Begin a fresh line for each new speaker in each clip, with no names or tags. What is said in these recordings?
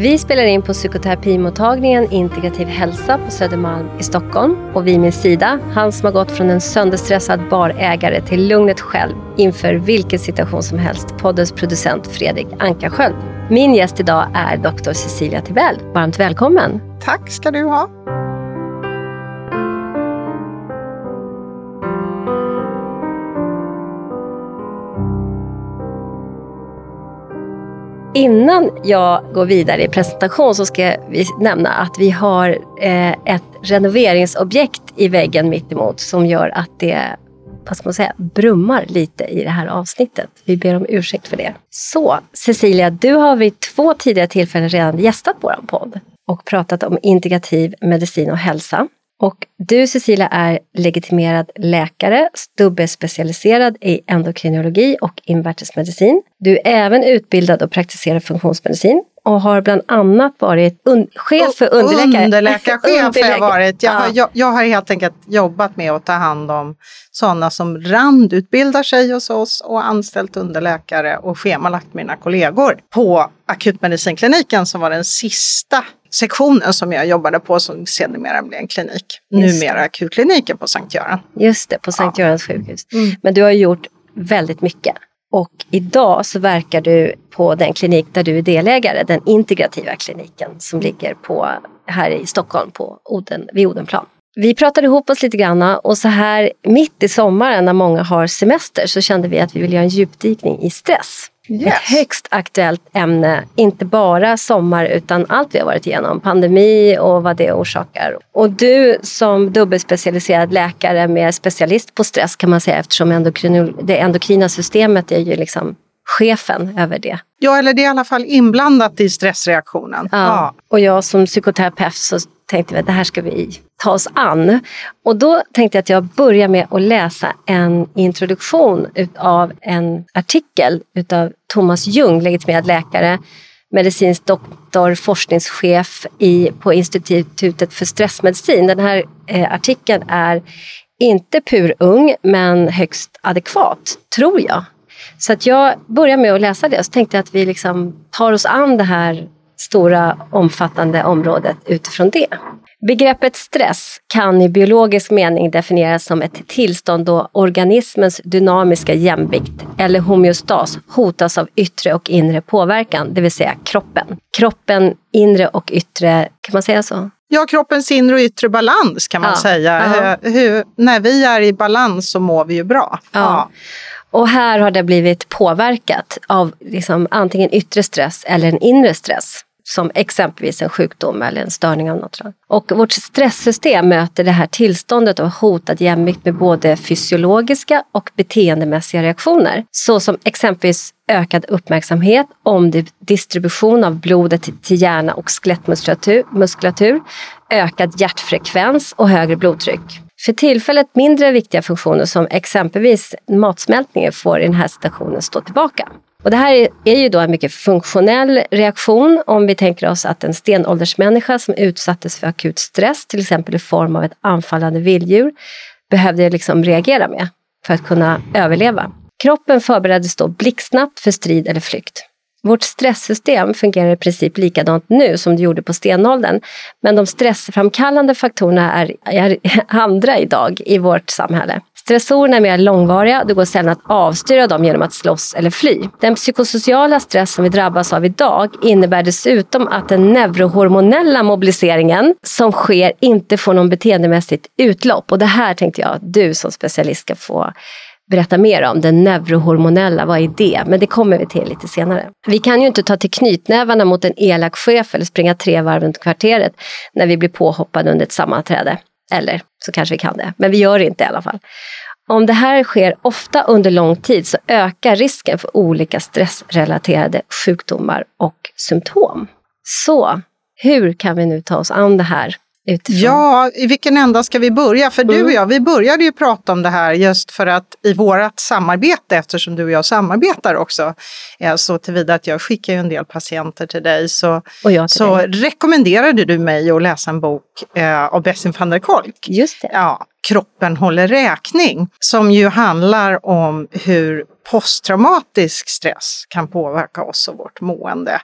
Vi spelar in på psykoterapimottagningen Integrativ hälsa på Södermalm i Stockholm. Och vid min sida, han som har gått från en sönderstressad barägare till lugnet själv inför vilken situation som helst, poddens producent Fredrik Ankarsköld. Min gäst idag är doktor Cecilia Tibell. Varmt välkommen!
Tack ska du ha!
Innan jag går vidare i presentation så ska vi nämna att vi har eh, ett renoveringsobjekt i väggen mittemot som gör att det vad ska man säga, brummar lite i det här avsnittet. Vi ber om ursäkt för det. Så Cecilia, du har vid två tidigare tillfällen redan gästat vår podd och pratat om integrativ medicin och hälsa. Och du Cecilia är legitimerad läkare, dubbelspecialiserad i endokrinologi och invärtesmedicin. Du är även utbildad och praktiserar funktionsmedicin och har bland annat varit chef för underläkare.
Underläkarchef har jag varit. Jag, har, jag, jag har helt enkelt jobbat med att ta hand om sådana som randutbildar sig hos oss och anställt underläkare och schemalagt mina kollegor på akutmedicinkliniken som var den sista sektionen som jag jobbade på som sedermera blev en klinik. Just Numera akutkliniken på Sankt Göran.
Just det, på Sankt ja. Görans sjukhus. Mm. Men du har gjort väldigt mycket. Och idag så verkar du på den klinik där du är delägare, den integrativa kliniken som ligger på, här i Stockholm på Oden, vid Odenplan. Vi pratade ihop oss lite grann och så här mitt i sommaren när många har semester så kände vi att vi vill göra en djupdykning i stress. Yes. Ett högst aktuellt ämne, inte bara sommar utan allt vi har varit igenom. Pandemi och vad det orsakar. Och du som dubbelspecialiserad läkare med specialist på stress kan man säga eftersom endokrin, det endokrina systemet är ju liksom chefen över det.
Ja, eller det är i alla fall inblandat i stressreaktionen.
Ja. ja. Och jag som psykoterapeut så tänkte vi att det här ska vi ta oss an. Och då tänkte jag att jag börjar med att läsa en introduktion av en artikel utav Thomas Ljung, legitimerad läkare, medicinsk doktor, forskningschef i, på Institutet för stressmedicin. Den här eh, artikeln är inte purung, men högst adekvat, tror jag. Så att jag börjar med att läsa det och så tänkte jag att vi liksom tar oss an det här stora omfattande området utifrån det. Begreppet stress kan i biologisk mening definieras som ett tillstånd då organismens dynamiska jämvikt eller homeostas hotas av yttre och inre påverkan, det vill säga kroppen. Kroppen, inre och yttre, kan man säga så?
Ja, kroppens inre och yttre balans kan man ja. säga. Hur, hur, när vi är i balans så mår vi ju bra.
Ja. ja. Och här har det blivit påverkat av liksom antingen yttre stress eller en inre stress som exempelvis en sjukdom eller en störning av något slag. Och vårt stresssystem möter det här tillståndet av hotad jämvikt med både fysiologiska och beteendemässiga reaktioner. Såsom exempelvis ökad uppmärksamhet om distribution av blodet till hjärna och skelettmuskulatur, ökad hjärtfrekvens och högre blodtryck. För tillfället mindre viktiga funktioner som exempelvis matsmältningen får i den här situationen stå tillbaka. Och det här är ju då en mycket funktionell reaktion om vi tänker oss att en stenåldersmänniska som utsattes för akut stress, till exempel i form av ett anfallande vilddjur, behövde liksom reagera med för att kunna överleva. Kroppen förbereddes då blixtsnabbt för strid eller flykt. Vårt stresssystem fungerar i princip likadant nu som det gjorde på stenåldern. Men de stressframkallande faktorerna är, är andra idag i vårt samhälle. Stressorerna är mer långvariga. Det går sällan att avstyra dem genom att slåss eller fly. Den psykosociala stress som vi drabbas av idag innebär dessutom att den neurohormonella mobiliseringen som sker inte får någon beteendemässigt utlopp. Och det här tänkte jag att du som specialist ska få berätta mer om. Den neurohormonella, vad är det? Men det kommer vi till lite senare. Vi kan ju inte ta till knytnävarna mot en elak chef eller springa tre varv runt kvarteret när vi blir påhoppade under ett sammanträde. Eller så kanske vi kan det, men vi gör det inte i alla fall. Om det här sker ofta under lång tid så ökar risken för olika stressrelaterade sjukdomar och symptom. Så hur kan vi nu ta oss an det här? Utifrån.
Ja, i vilken ända ska vi börja? För mm. du och jag, vi började ju prata om det här just för att i vårt samarbete, eftersom du och jag samarbetar också, så tillvida att jag skickar ju en del patienter till dig, så, till så dig. rekommenderade du mig att läsa en bok eh, av Bessin van der Kolk.
Just det.
Ja, Kroppen håller räkning, som ju handlar om hur posttraumatisk stress kan påverka oss och vårt mående.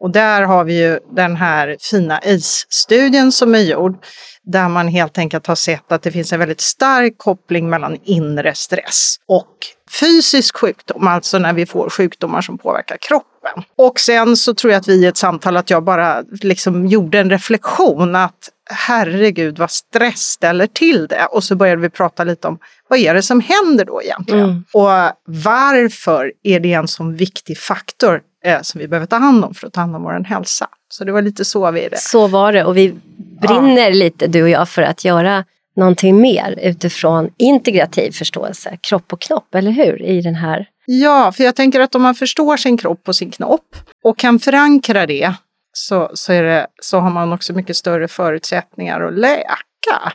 Och där har vi ju den här fina ACE-studien som är gjord där man helt enkelt har sett att det finns en väldigt stark koppling mellan inre stress och fysisk sjukdom, alltså när vi får sjukdomar som påverkar kroppen. Och sen så tror jag att vi i ett samtal, att jag bara liksom gjorde en reflektion att herregud vad stress ställer till det. Och så började vi prata lite om vad är det som händer då egentligen? Mm. Och varför är det en sån viktig faktor eh, som vi behöver ta hand om för att ta hand om vår hälsa. Så det var lite så vi är det.
Så var det och vi brinner ja. lite du och jag för att göra någonting mer utifrån integrativ förståelse, kropp och knopp, eller hur? I den här...
Ja, för jag tänker att om man förstår sin kropp och sin knopp och kan förankra det så, så, det, så har man också mycket större förutsättningar att läka.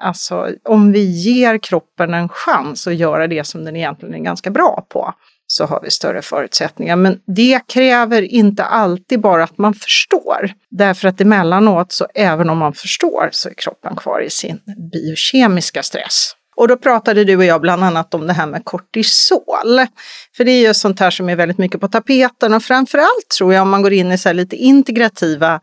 Alltså om vi ger kroppen en chans att göra det som den egentligen är ganska bra på, så har vi större förutsättningar. Men det kräver inte alltid bara att man förstår. Därför att emellanåt, så även om man förstår, så är kroppen kvar i sin biokemiska stress. Och då pratade du och jag bland annat om det här med kortisol. För det är ju sånt här som är väldigt mycket på tapeten och framförallt tror jag om man går in i så lite integrativa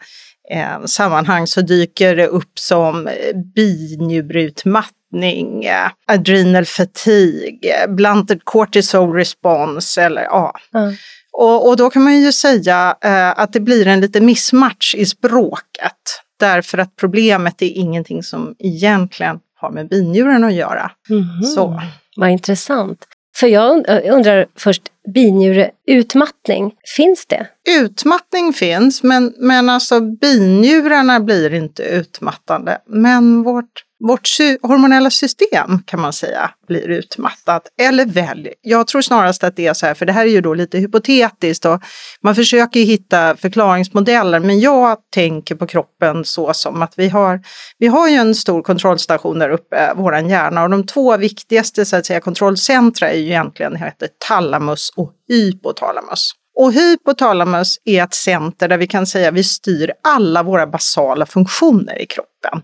eh, sammanhang så dyker det upp som eh, binjurutmattning utmattning, eh, adrenal fatigue, blunted cortisol response eller ja. Mm. Och, och, då kan man ju säga eh, att det blir en liten missmatch i språket. Därför att problemet är ingenting som egentligen har med binjuren att göra.
Mm. Så. Vad intressant. För jag undrar först, binjureutmattning, finns det?
Utmattning finns, men, men alltså binjurarna blir inte utmattande. Men vårt vårt hormonella system kan man säga blir utmattat. Eller väl, Jag tror snarast att det är så här, för det här är ju då lite hypotetiskt och man försöker hitta förklaringsmodeller. Men jag tänker på kroppen så som att vi har, vi har ju en stor kontrollstation där uppe, våran hjärna. Och de två viktigaste så att säga, kontrollcentra är ju egentligen heter talamus och hypotalamus. Och hypotalamus är ett center där vi kan säga att vi styr alla våra basala funktioner i kroppen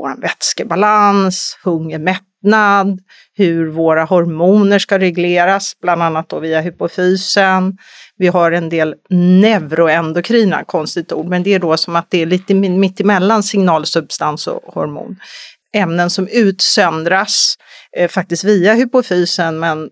vår vätskebalans, hunger, mättnad, hur våra hormoner ska regleras, bland annat då via hypofysen. Vi har en del neuroendokrina, konstigt ord, men det är då som att det är lite mittemellan signalsubstans och hormon ämnen som utsöndras eh, faktiskt via hypofysen men eh,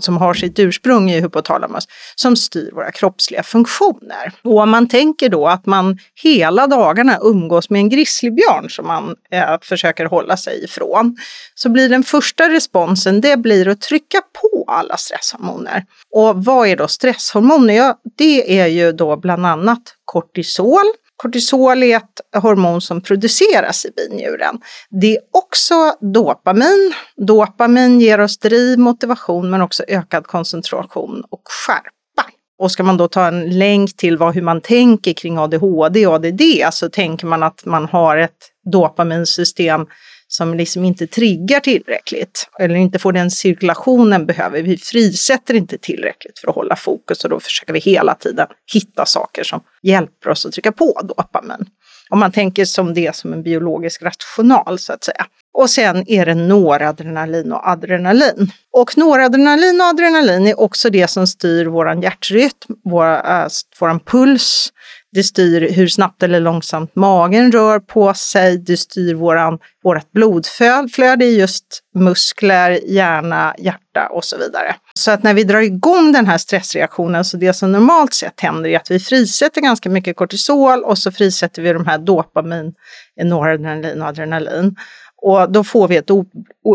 som har sitt ursprung i hypotalamus som styr våra kroppsliga funktioner. Och om man tänker då att man hela dagarna umgås med en grizzlybjörn som man eh, försöker hålla sig ifrån så blir den första responsen det blir att trycka på alla stresshormoner. Och vad är då stresshormoner? Ja, det är ju då bland annat kortisol Kortisol är ett hormon som produceras i binjuren. Det är också dopamin. Dopamin ger oss driv, motivation men också ökad koncentration och skärpa. Och ska man då ta en länk till vad, hur man tänker kring ADHD och ADD så tänker man att man har ett dopaminsystem som liksom inte triggar tillräckligt eller inte får den cirkulationen behöver. Vi frisätter inte tillräckligt för att hålla fokus och då försöker vi hela tiden hitta saker som hjälper oss att trycka på dopamin. Om man tänker som det som en biologisk rational så att säga. Och sen är det noradrenalin och adrenalin. Och noradrenalin och adrenalin är också det som styr våran hjärtrytm, vår, äh, våran puls, det styr hur snabbt eller långsamt magen rör på sig. Det styr våran, vårat blodflöde i just muskler, hjärna, hjärta och så vidare. Så att när vi drar igång den här stressreaktionen, så det som normalt sett händer är att vi frisätter ganska mycket kortisol och så frisätter vi de här dopamin, noradrenalin och adrenalin. Och då får vi ett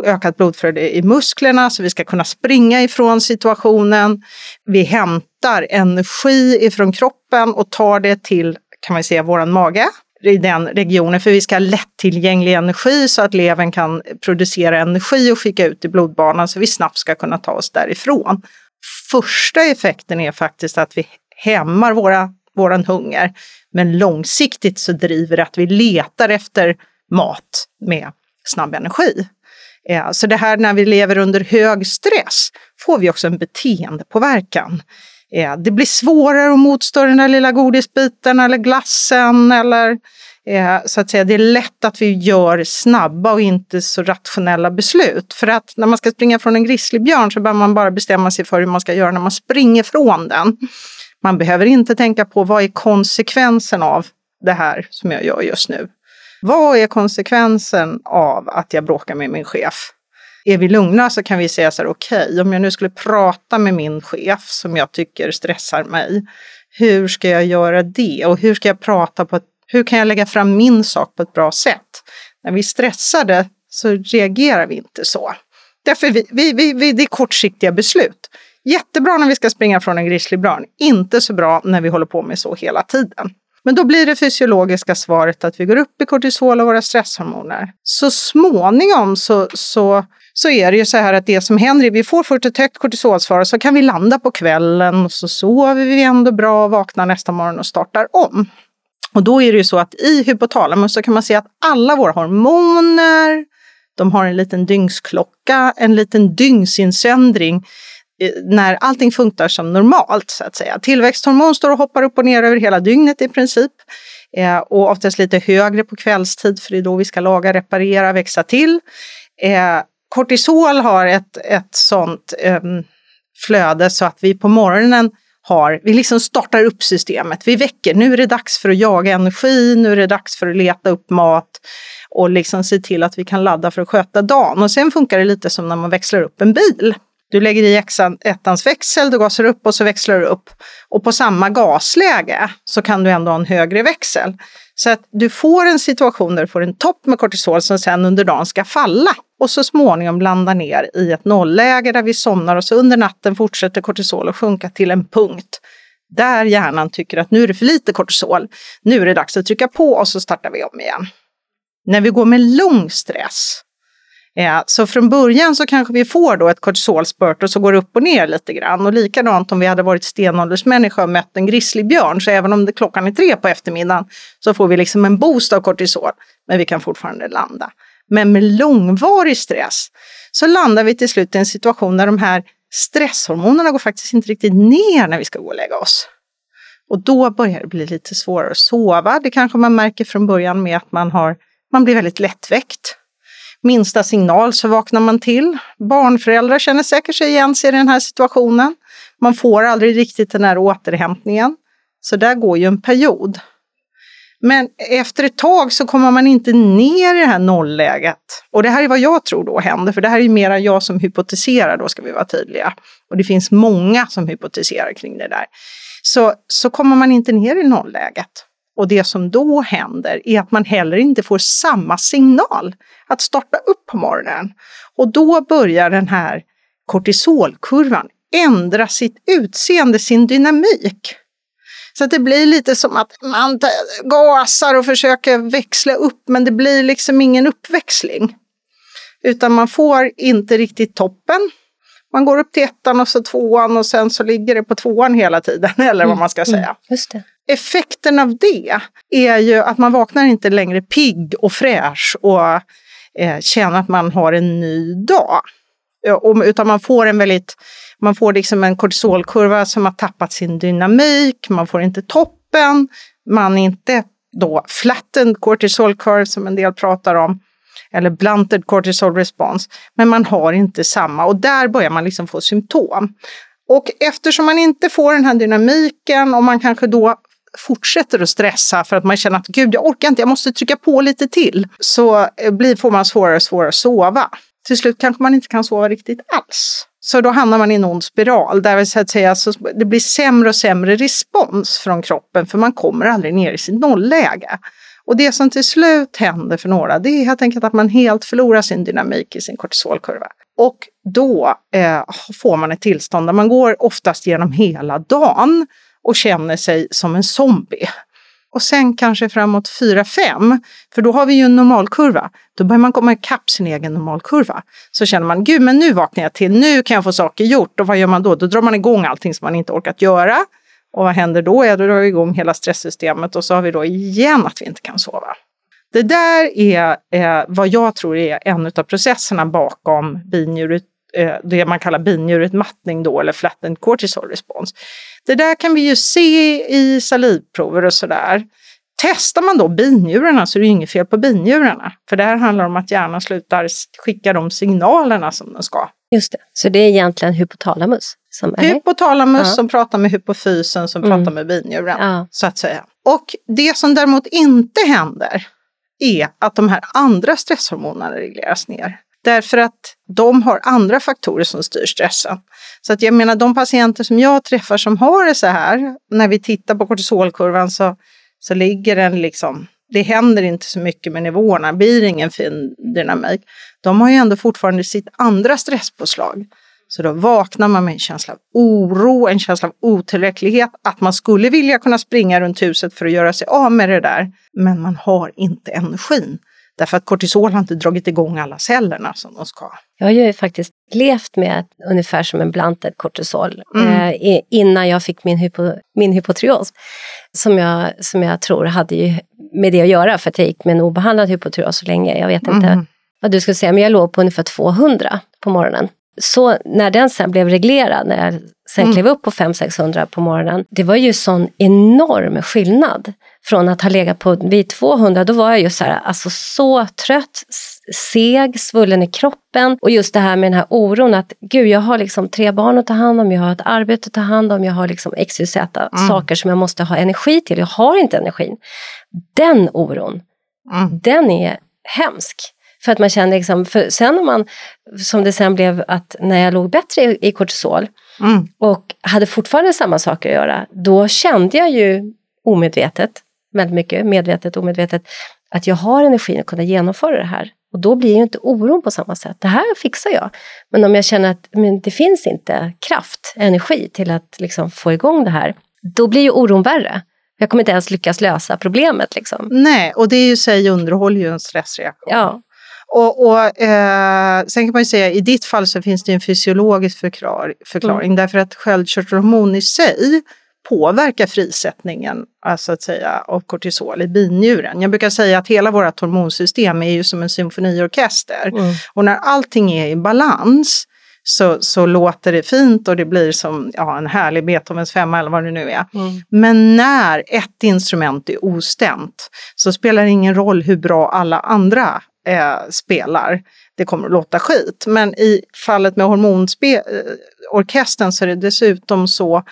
ökat blodflöde i musklerna så vi ska kunna springa ifrån situationen. Vi hämtar energi ifrån kroppen och tar det till, kan man säga, våran mage i den regionen, för vi ska ha lättillgänglig energi så att levern kan producera energi och skicka ut i blodbanan så vi snabbt ska kunna ta oss därifrån. Första effekten är faktiskt att vi hämmar våra, våran hunger, men långsiktigt så driver det att vi letar efter mat med snabb energi. Eh, så det här när vi lever under hög stress får vi också en beteendepåverkan. Eh, det blir svårare att motstå den där lilla godisbiten eller glassen eller eh, så att säga, det är lätt att vi gör snabba och inte så rationella beslut. För att när man ska springa från en grizzlybjörn så behöver man bara bestämma sig för hur man ska göra när man springer från den. Man behöver inte tänka på vad är konsekvensen av det här som jag gör just nu. Vad är konsekvensen av att jag bråkar med min chef? Är vi lugna så kan vi säga så här, okej, okay, om jag nu skulle prata med min chef som jag tycker stressar mig, hur ska jag göra det? Och hur ska jag prata på ett, hur kan jag lägga fram min sak på ett bra sätt? När vi är stressade så reagerar vi inte så. Därför vi, vi, vi, vi, det är kortsiktiga beslut. Jättebra när vi ska springa från en grizzlybjörn, inte så bra när vi håller på med så hela tiden. Men då blir det fysiologiska svaret att vi går upp i kortisol och våra stresshormoner. Så småningom så, så, så är det ju så här att det som händer är att vi får först ett högt kortisolsvar och så kan vi landa på kvällen och så sover vi ändå bra och vaknar nästa morgon och startar om. Och då är det ju så att i hypotalamus så kan man se att alla våra hormoner, de har en liten dygnsklocka, en liten dygnsinsöndring när allting funkar som normalt så att säga. Tillväxthormon står och hoppar upp och ner över hela dygnet i princip. Eh, och oftast lite högre på kvällstid för det är då vi ska laga, reparera, växa till. Eh, kortisol har ett, ett sånt eh, flöde så att vi på morgonen har, vi liksom startar upp systemet. Vi väcker, nu är det dags för att jaga energi, nu är det dags för att leta upp mat och liksom se till att vi kan ladda för att sköta dagen. Och sen funkar det lite som när man växlar upp en bil. Du lägger i ettans växel, du gasar upp och så växlar du upp. Och på samma gasläge så kan du ändå ha en högre växel. Så att du får en situation där du får en topp med kortisol som sen under dagen ska falla och så småningom landa ner i ett nollläge där vi somnar och så under natten fortsätter kortisol att sjunka till en punkt där hjärnan tycker att nu är det för lite kortisol. Nu är det dags att trycka på och så startar vi om igen. När vi går med lång stress Eh, så från början så kanske vi får då ett kortisolspurt och så går det upp och ner lite grann. Och likadant om vi hade varit stenåldersmänniska och mött en grizzlybjörn, så även om det klockan är tre på eftermiddagen så får vi liksom en boost av kortisol, men vi kan fortfarande landa. Men med långvarig stress så landar vi till slut i en situation där de här stresshormonerna går faktiskt inte riktigt ner när vi ska gå och lägga oss. Och då börjar det bli lite svårare att sova. Det kanske man märker från början med att man, har, man blir väldigt lättväckt. Minsta signal så vaknar man till. Barnföräldrar känner säkert sig igen sig i den här situationen. Man får aldrig riktigt den här återhämtningen. Så där går ju en period. Men efter ett tag så kommer man inte ner i det här nollläget. Och det här är vad jag tror då händer, för det här är mera jag som hypotiserar, då ska vi vara tydliga. Och det finns många som hypotiserar kring det där. Så, så kommer man inte ner i nollläget. Och det som då händer är att man heller inte får samma signal att starta upp på morgonen. Och då börjar den här kortisolkurvan ändra sitt utseende, sin dynamik. Så att det blir lite som att man gasar och försöker växla upp, men det blir liksom ingen uppväxling. Utan man får inte riktigt toppen. Man går upp till ettan och så tvåan och sen så ligger det på tvåan hela tiden, eller vad man ska mm, säga.
Mm,
Effekten av det är ju att man vaknar inte längre pigg och fräsch och eh, känner att man har en ny dag. Eh, utan man får en väldigt, man får liksom en kortisolkurva som har tappat sin dynamik, man får inte toppen, man är inte då flattened cortisol curve som en del pratar om, eller blunted cortisol response, men man har inte samma och där börjar man liksom få symptom. Och eftersom man inte får den här dynamiken och man kanske då fortsätter att stressa för att man känner att gud, jag orkar inte, jag måste trycka på lite till, så eh, blir, får man svårare och svårare att sova. Till slut kanske man inte kan sova riktigt alls. Så då hamnar man i en ond spiral där så att säga, så det blir sämre och sämre respons från kroppen för man kommer aldrig ner i sitt nollläge. Och det som till slut händer för några, det är helt enkelt att man helt förlorar sin dynamik i sin kortisolkurva. Och då eh, får man ett tillstånd där man går oftast genom hela dagen och känner sig som en zombie. Och sen kanske framåt 4-5, för då har vi ju en normalkurva. Då börjar man komma ikapp sin egen normalkurva. Så känner man, gud men nu vaknar jag till, nu kan jag få saker gjort. Och vad gör man då? Då drar man igång allting som man inte orkat göra. Och vad händer då? Ja, då drar vi igång hela stresssystemet och så har vi då igen att vi inte kan sova. Det där är eh, vad jag tror är en av processerna bakom binjuret, det man kallar binjurutmattning då, eller flattened cortisol response. Det där kan vi ju se i salivprover och sådär. Testar man då binjurarna så är det inget fel på binjurarna. För det här handlar om att hjärnan slutar skicka de signalerna som den ska.
Just det, så det är egentligen hypotalamus?
Som är hypotalamus ja. som pratar med hypofysen som mm. pratar med binjuren, ja. så att säga. Och det som däremot inte händer är att de här andra stresshormonerna regleras ner. Därför att de har andra faktorer som styr stressen. Så att jag menar de patienter som jag träffar som har det så här, när vi tittar på kortisolkurvan så, så ligger den liksom, det händer inte så mycket med nivåerna, blir ingen fin dynamik. De har ju ändå fortfarande sitt andra stresspåslag. Så då vaknar man med en känsla av oro, en känsla av otillräcklighet, att man skulle vilja kunna springa runt huset för att göra sig av med det där, men man har inte energin. Därför att kortisol har inte dragit igång alla cellerna som de ska.
Jag har ju faktiskt levt med ungefär som en blanted kortisol mm. eh, innan jag fick min, hypo, min hypotyreos. Som jag, som jag tror hade ju med det att göra för att jag gick med en obehandlad hypotyreos så länge. Jag vet inte mm. vad du skulle säga, men jag låg på ungefär 200 på morgonen så när den sen blev reglerad, när jag sen mm. klev upp på 500-600 på morgonen, det var ju sån enorm skillnad. Från att ha legat på vid 200, då var jag ju så här, alltså så trött, seg, svullen i kroppen och just det här med den här oron att gud, jag har liksom tre barn att ta hand om, jag har ett arbete att ta hand om, jag har liksom XYZ mm. saker som jag måste ha energi till, jag har inte energin. Den oron, mm. den är hemsk. För att man känner liksom, för sen om man, som det sen blev att när jag låg bättre i, i kortisol mm. och hade fortfarande samma saker att göra, då kände jag ju omedvetet, väldigt mycket, medvetet omedvetet, att jag har energin att kunna genomföra det här. Och då blir ju inte oron på samma sätt. Det här fixar jag. Men om jag känner att men det finns inte kraft, energi till att liksom få igång det här, då blir ju oron värre. Jag kommer inte ens lyckas lösa problemet. Liksom.
Nej, och det i sig underhåller ju en stressreaktion.
Ja.
Och, och eh, sen kan man ju säga i ditt fall så finns det en fysiologisk förklar, förklaring mm. därför att sköldkörtelhormon i sig påverkar frisättningen alltså att säga, av kortisol i binjuren. Jag brukar säga att hela vårt hormonsystem är ju som en symfoniorkester mm. och när allting är i balans så, så låter det fint och det blir som ja, en härlig Beethovens femma eller vad det nu är. Mm. Men när ett instrument är ostämt så spelar det ingen roll hur bra alla andra eh, spelar. Det kommer att låta skit. Men i fallet med hormonorkestern eh, så är det dessutom så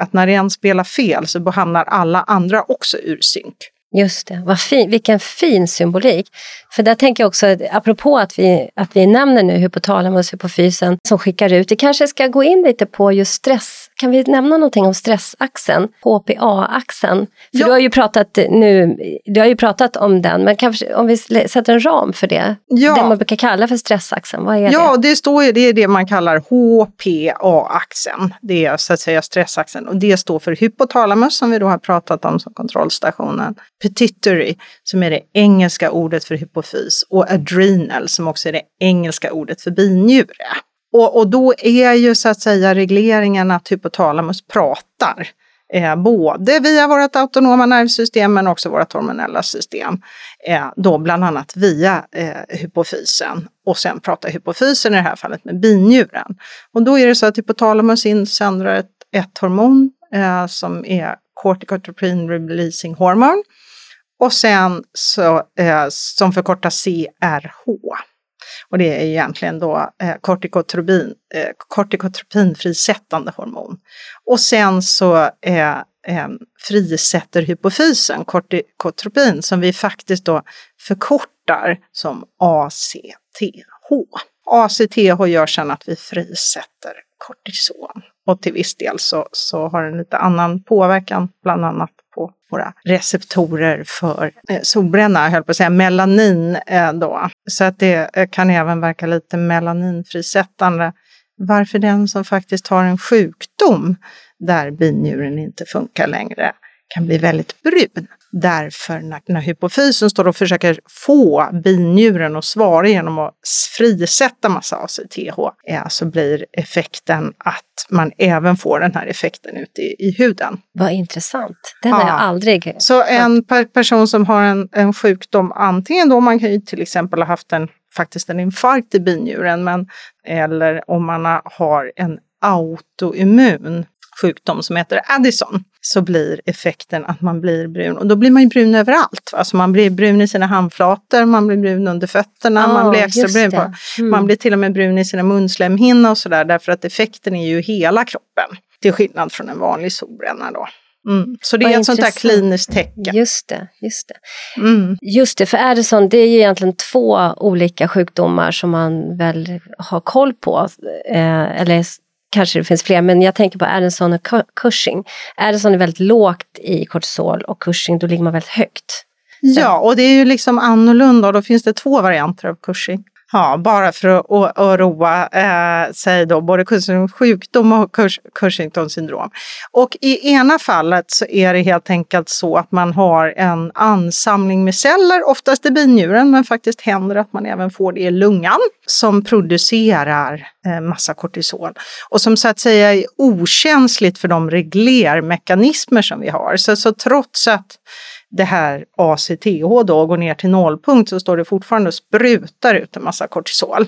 att när en spelar fel så hamnar alla andra också ur synk.
Just det, Vad fin, vilken fin symbolik. För där tänker jag också, apropå att vi, att vi nämner nu hypotalamus, hypofysen som skickar ut, det kanske ska gå in lite på just stress. Kan vi nämna någonting om stressaxeln, HPA-axeln? För ja. du har ju pratat nu, du har ju pratat om den, men kanske om vi sätter en ram för det, ja. det man brukar kalla för stressaxeln, vad är
ja, det? Ja, det, står, det är det man kallar HPA-axeln, det är så att säga stressaxeln och det står för hypotalamus som vi då har pratat om som kontrollstationen pituitary som är det engelska ordet för hypofys och adrenal som också är det engelska ordet för binjure. Och, och då är ju så att säga regleringen typ att hypotalamus pratar eh, både via vårt autonoma nervsystem men också vårt hormonella system. Eh, då bland annat via eh, hypofysen och sen pratar hypofysen i det här fallet med binjuren. Och då är det så att hypotalamus insöndrar ett, ett hormon eh, som är corticotropin releasing hormone och sen så, eh, som förkortas CRH. Och det är egentligen då eh, kortikotropin, eh, kortikotropinfrisättande hormon. Och sen så eh, eh, frisätter hypofysen kortikotropin som vi faktiskt då förkortar som ACTH. ACTH gör sedan att vi frisätter kortison. Och till viss del så, så har den lite annan påverkan, bland annat på våra receptorer för eh, solbränna, höll på att säga, melanin eh, då. Så att det eh, kan även verka lite melaninfrisättande. Varför den som faktiskt har en sjukdom där binjuren inte funkar längre kan bli väldigt brun. Därför när, när hypofysen står och försöker få binjuren att svara genom att frisätta massa ACTH eh, så blir effekten att man även får den här effekten ute i, i huden.
Vad intressant. Den ja. har jag aldrig
Så en per person som har en, en sjukdom, antingen då man kan ju till exempel ha haft en faktiskt en infarkt i binjuren, men, eller om man har en autoimmun sjukdom som heter Addison så blir effekten att man blir brun. Och då blir man ju brun överallt. Alltså man blir brun i sina handflator, man blir brun under fötterna, oh, man blir extra brun. På, mm. Man blir till och med brun i sina munslemhinnor och sådär därför att effekten är ju hela kroppen. Till skillnad från en vanlig solbränna då. Mm. Så det Vad är ett sånt där kliniskt tecken.
Just det, just det. Mm. Just det, för Addison det är ju egentligen två olika sjukdomar som man väl har koll på. Eh, eller kanske det finns fler, men jag tänker på Addison och Cushing. Addison är väldigt lågt i kortisol och Cushing då ligger man väldigt högt.
Ja, och det är ju liksom annorlunda och då finns det två varianter av Cushing. Ja, bara för att, att, att roa eh, sig då, både Cushings sjukdom och Cushingtons syndrom. Och i ena fallet så är det helt enkelt så att man har en ansamling med celler, oftast i binjuren, men faktiskt händer att man även får det i lungan, som producerar eh, massa kortisol och som så att säga är okänsligt för de reglermekanismer som vi har. Så, så trots att det här ACTH då går ner till nollpunkt så står det fortfarande och sprutar ut en massa kortisol.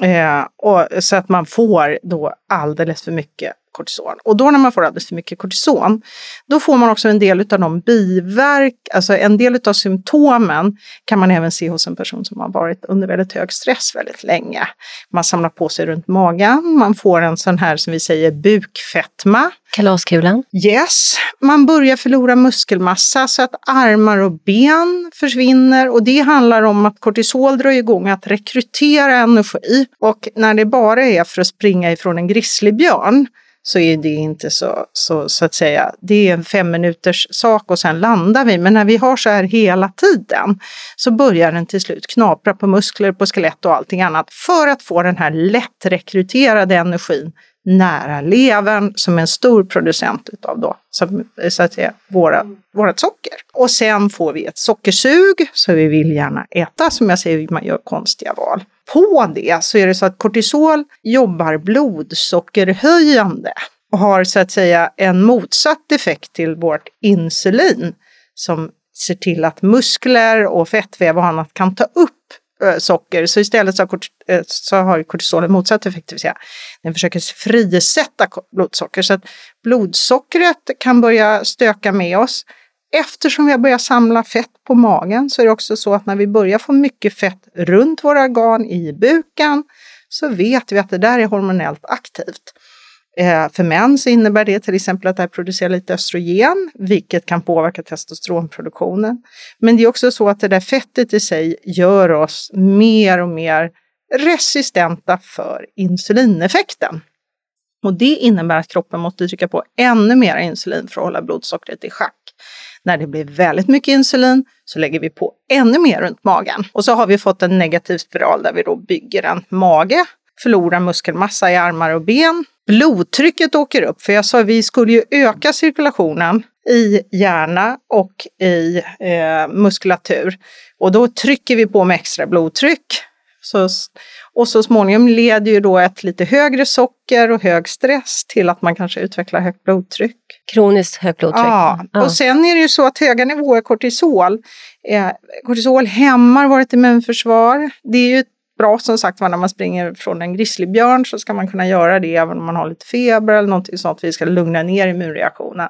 Eh, och, så att man får då alldeles för mycket kortison. Och då när man får alldeles för mycket kortison, då får man också en del av de biverk, alltså en del av symptomen kan man även se hos en person som har varit under väldigt hög stress väldigt länge. Man samlar på sig runt magen, man får en sån här som vi säger bukfetma.
Kalaskulan?
Yes. Man börjar förlora muskelmassa så att armar och ben försvinner och det handlar om att kortisol drar igång att rekrytera energi och när det bara är för att springa ifrån en grizzlybjörn så är det inte så, så, så att säga, det är en fem minuters sak och sen landar vi. Men när vi har så här hela tiden så börjar den till slut knapra på muskler, på skelett och allting annat för att få den här lättrekryterade energin nära levern som är en stor producent utav då, som, så att säga, våra, vårat socker. Och sen får vi ett sockersug, så vi vill gärna äta, som jag säger, man gör konstiga val. På det så är det så att kortisol jobbar blodsockerhöjande och har så att säga en motsatt effekt till vårt insulin som ser till att muskler och fettväv och annat kan ta upp Eh, socker. Så istället så har, eh, så har kortisolen motsatt effekt, det vill säga den försöker frisätta blodsocker. Så att blodsockret kan börja stöka med oss. Eftersom vi har börjat samla fett på magen så är det också så att när vi börjar få mycket fett runt våra organ i buken så vet vi att det där är hormonellt aktivt. Eh, för män så innebär det till exempel att det här producerar lite östrogen, vilket kan påverka testosteronproduktionen. Men det är också så att det där fettet i sig gör oss mer och mer resistenta för insulineffekten. Och det innebär att kroppen måste trycka på ännu mer insulin för att hålla blodsockret i schack. När det blir väldigt mycket insulin så lägger vi på ännu mer runt magen. Och så har vi fått en negativ spiral där vi då bygger en mage, förlorar muskelmassa i armar och ben. Blodtrycket åker upp, för jag sa att vi skulle ju öka cirkulationen i hjärna och i eh, muskulatur. Och då trycker vi på med extra blodtryck. Så, och så småningom leder ju då ett lite högre socker och hög stress till att man kanske utvecklar högt blodtryck.
Kroniskt högt blodtryck?
Ja, ja. och sen är det ju så att höga nivåer kortisol, eh, kortisol hämmar vårt immunförsvar. Det är ju bra som sagt var när man springer från en grizzlybjörn så ska man kunna göra det även om man har lite feber eller någonting sånt. Vi ska lugna ner immunreaktionen.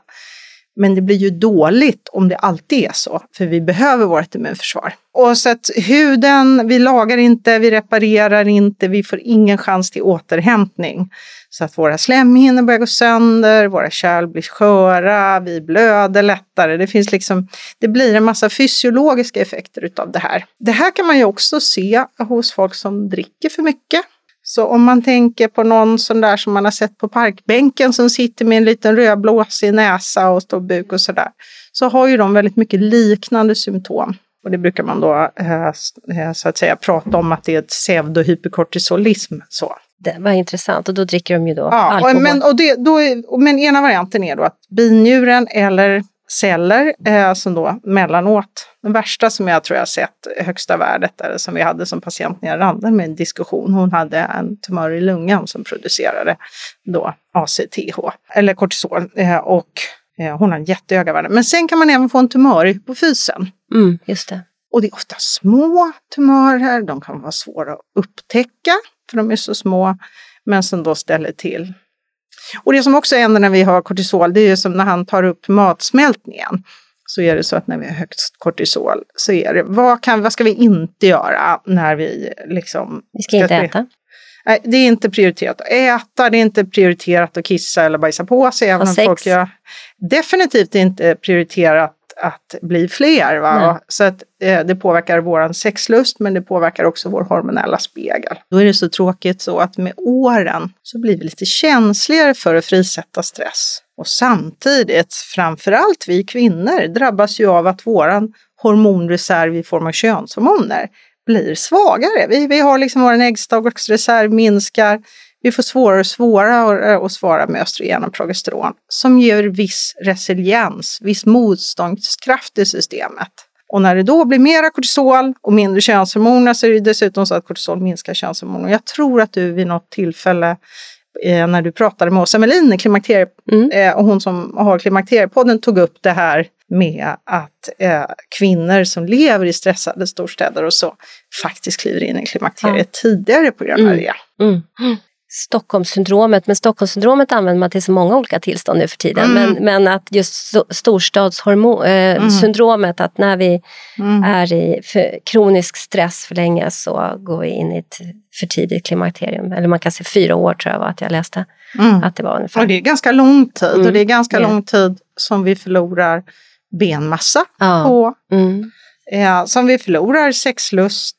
Men det blir ju dåligt om det alltid är så, för vi behöver vårt immunförsvar. Och så att huden, vi lagar inte, vi reparerar inte, vi får ingen chans till återhämtning. Så att våra slemhinnor börjar gå sönder, våra kärl blir sköra, vi blöder lättare. Det, finns liksom, det blir en massa fysiologiska effekter utav det här. Det här kan man ju också se hos folk som dricker för mycket. Så om man tänker på någon sån där som man har sett på parkbänken som sitter med en liten rödblåsig näsa och stor buk och sådär, så har ju de väldigt mycket liknande symptom. Och det brukar man då eh, eh så att säga prata om att det är ett pseudohyperkortisolism. Så.
Det var intressant och då dricker de ju då
ja,
alkohol.
Men, och det, då, men ena varianten är då att binjuren eller celler eh, som då mellanåt, den värsta som jag tror jag sett, högsta värdet, eller som vi hade som patient nere randen med en diskussion. Hon hade en tumör i lungan som producerade då ACTH, eller kortisol. Eh, och eh, hon har jättehöga värden. Men sen kan man även få en tumör i hypofysen.
Mm, just det.
Och det är ofta små tumörer, de kan vara svåra att upptäcka för de är så små, men som då ställer till. Och det som också händer när vi har kortisol, det är ju som när han tar upp matsmältningen. Så är det så att när vi har högst kortisol så är det, vad, kan, vad ska vi inte göra när vi liksom...
Vi ska inte äta.
Nej, det är inte prioriterat att äta, det är inte prioriterat att kissa eller bajsa på sig. Även om folk gör, definitivt inte prioriterat att bli fler. Va? Så att, eh, det påverkar vår sexlust men det påverkar också vår hormonella spegel. Då är det så tråkigt så att med åren så blir vi lite känsligare för att frisätta stress. Och samtidigt, framförallt vi kvinnor, drabbas ju av att våran hormonreserv i form av könshormoner blir svagare. Vi, vi har liksom vår äggstocksreserv minskar, vi får svårare och svårare att svara med östrogen och progesteron som ger viss resiliens, viss motståndskraft i systemet. Och när det då blir mera kortisol och mindre könshormoner så är det dessutom så att kortisol minskar könshormoner. Jag tror att du vid något tillfälle eh, när du pratade med Åsa Melin, klimakterie, mm. eh, och hon som har Klimakteriepodden tog upp det här med att eh, kvinnor som lever i stressade storstäder och så faktiskt kliver in i klimakteriet ja. tidigare på grund av mm. det. Mm.
Stockholmssyndromet, men Stockholmssyndromet använder man till så många olika tillstånd nu för tiden. Mm. Men, men att just storstadssyndromet, eh, mm. att när vi mm. är i kronisk stress för länge så går vi in i ett för tidigt klimakterium. Eller man kan säga fyra år tror jag var att jag läste. Mm. Att det var ungefär.
Och det är ganska lång tid och mm. det är ganska lång tid som vi förlorar benmassa ja. på. Ja, som vi förlorar sexlust,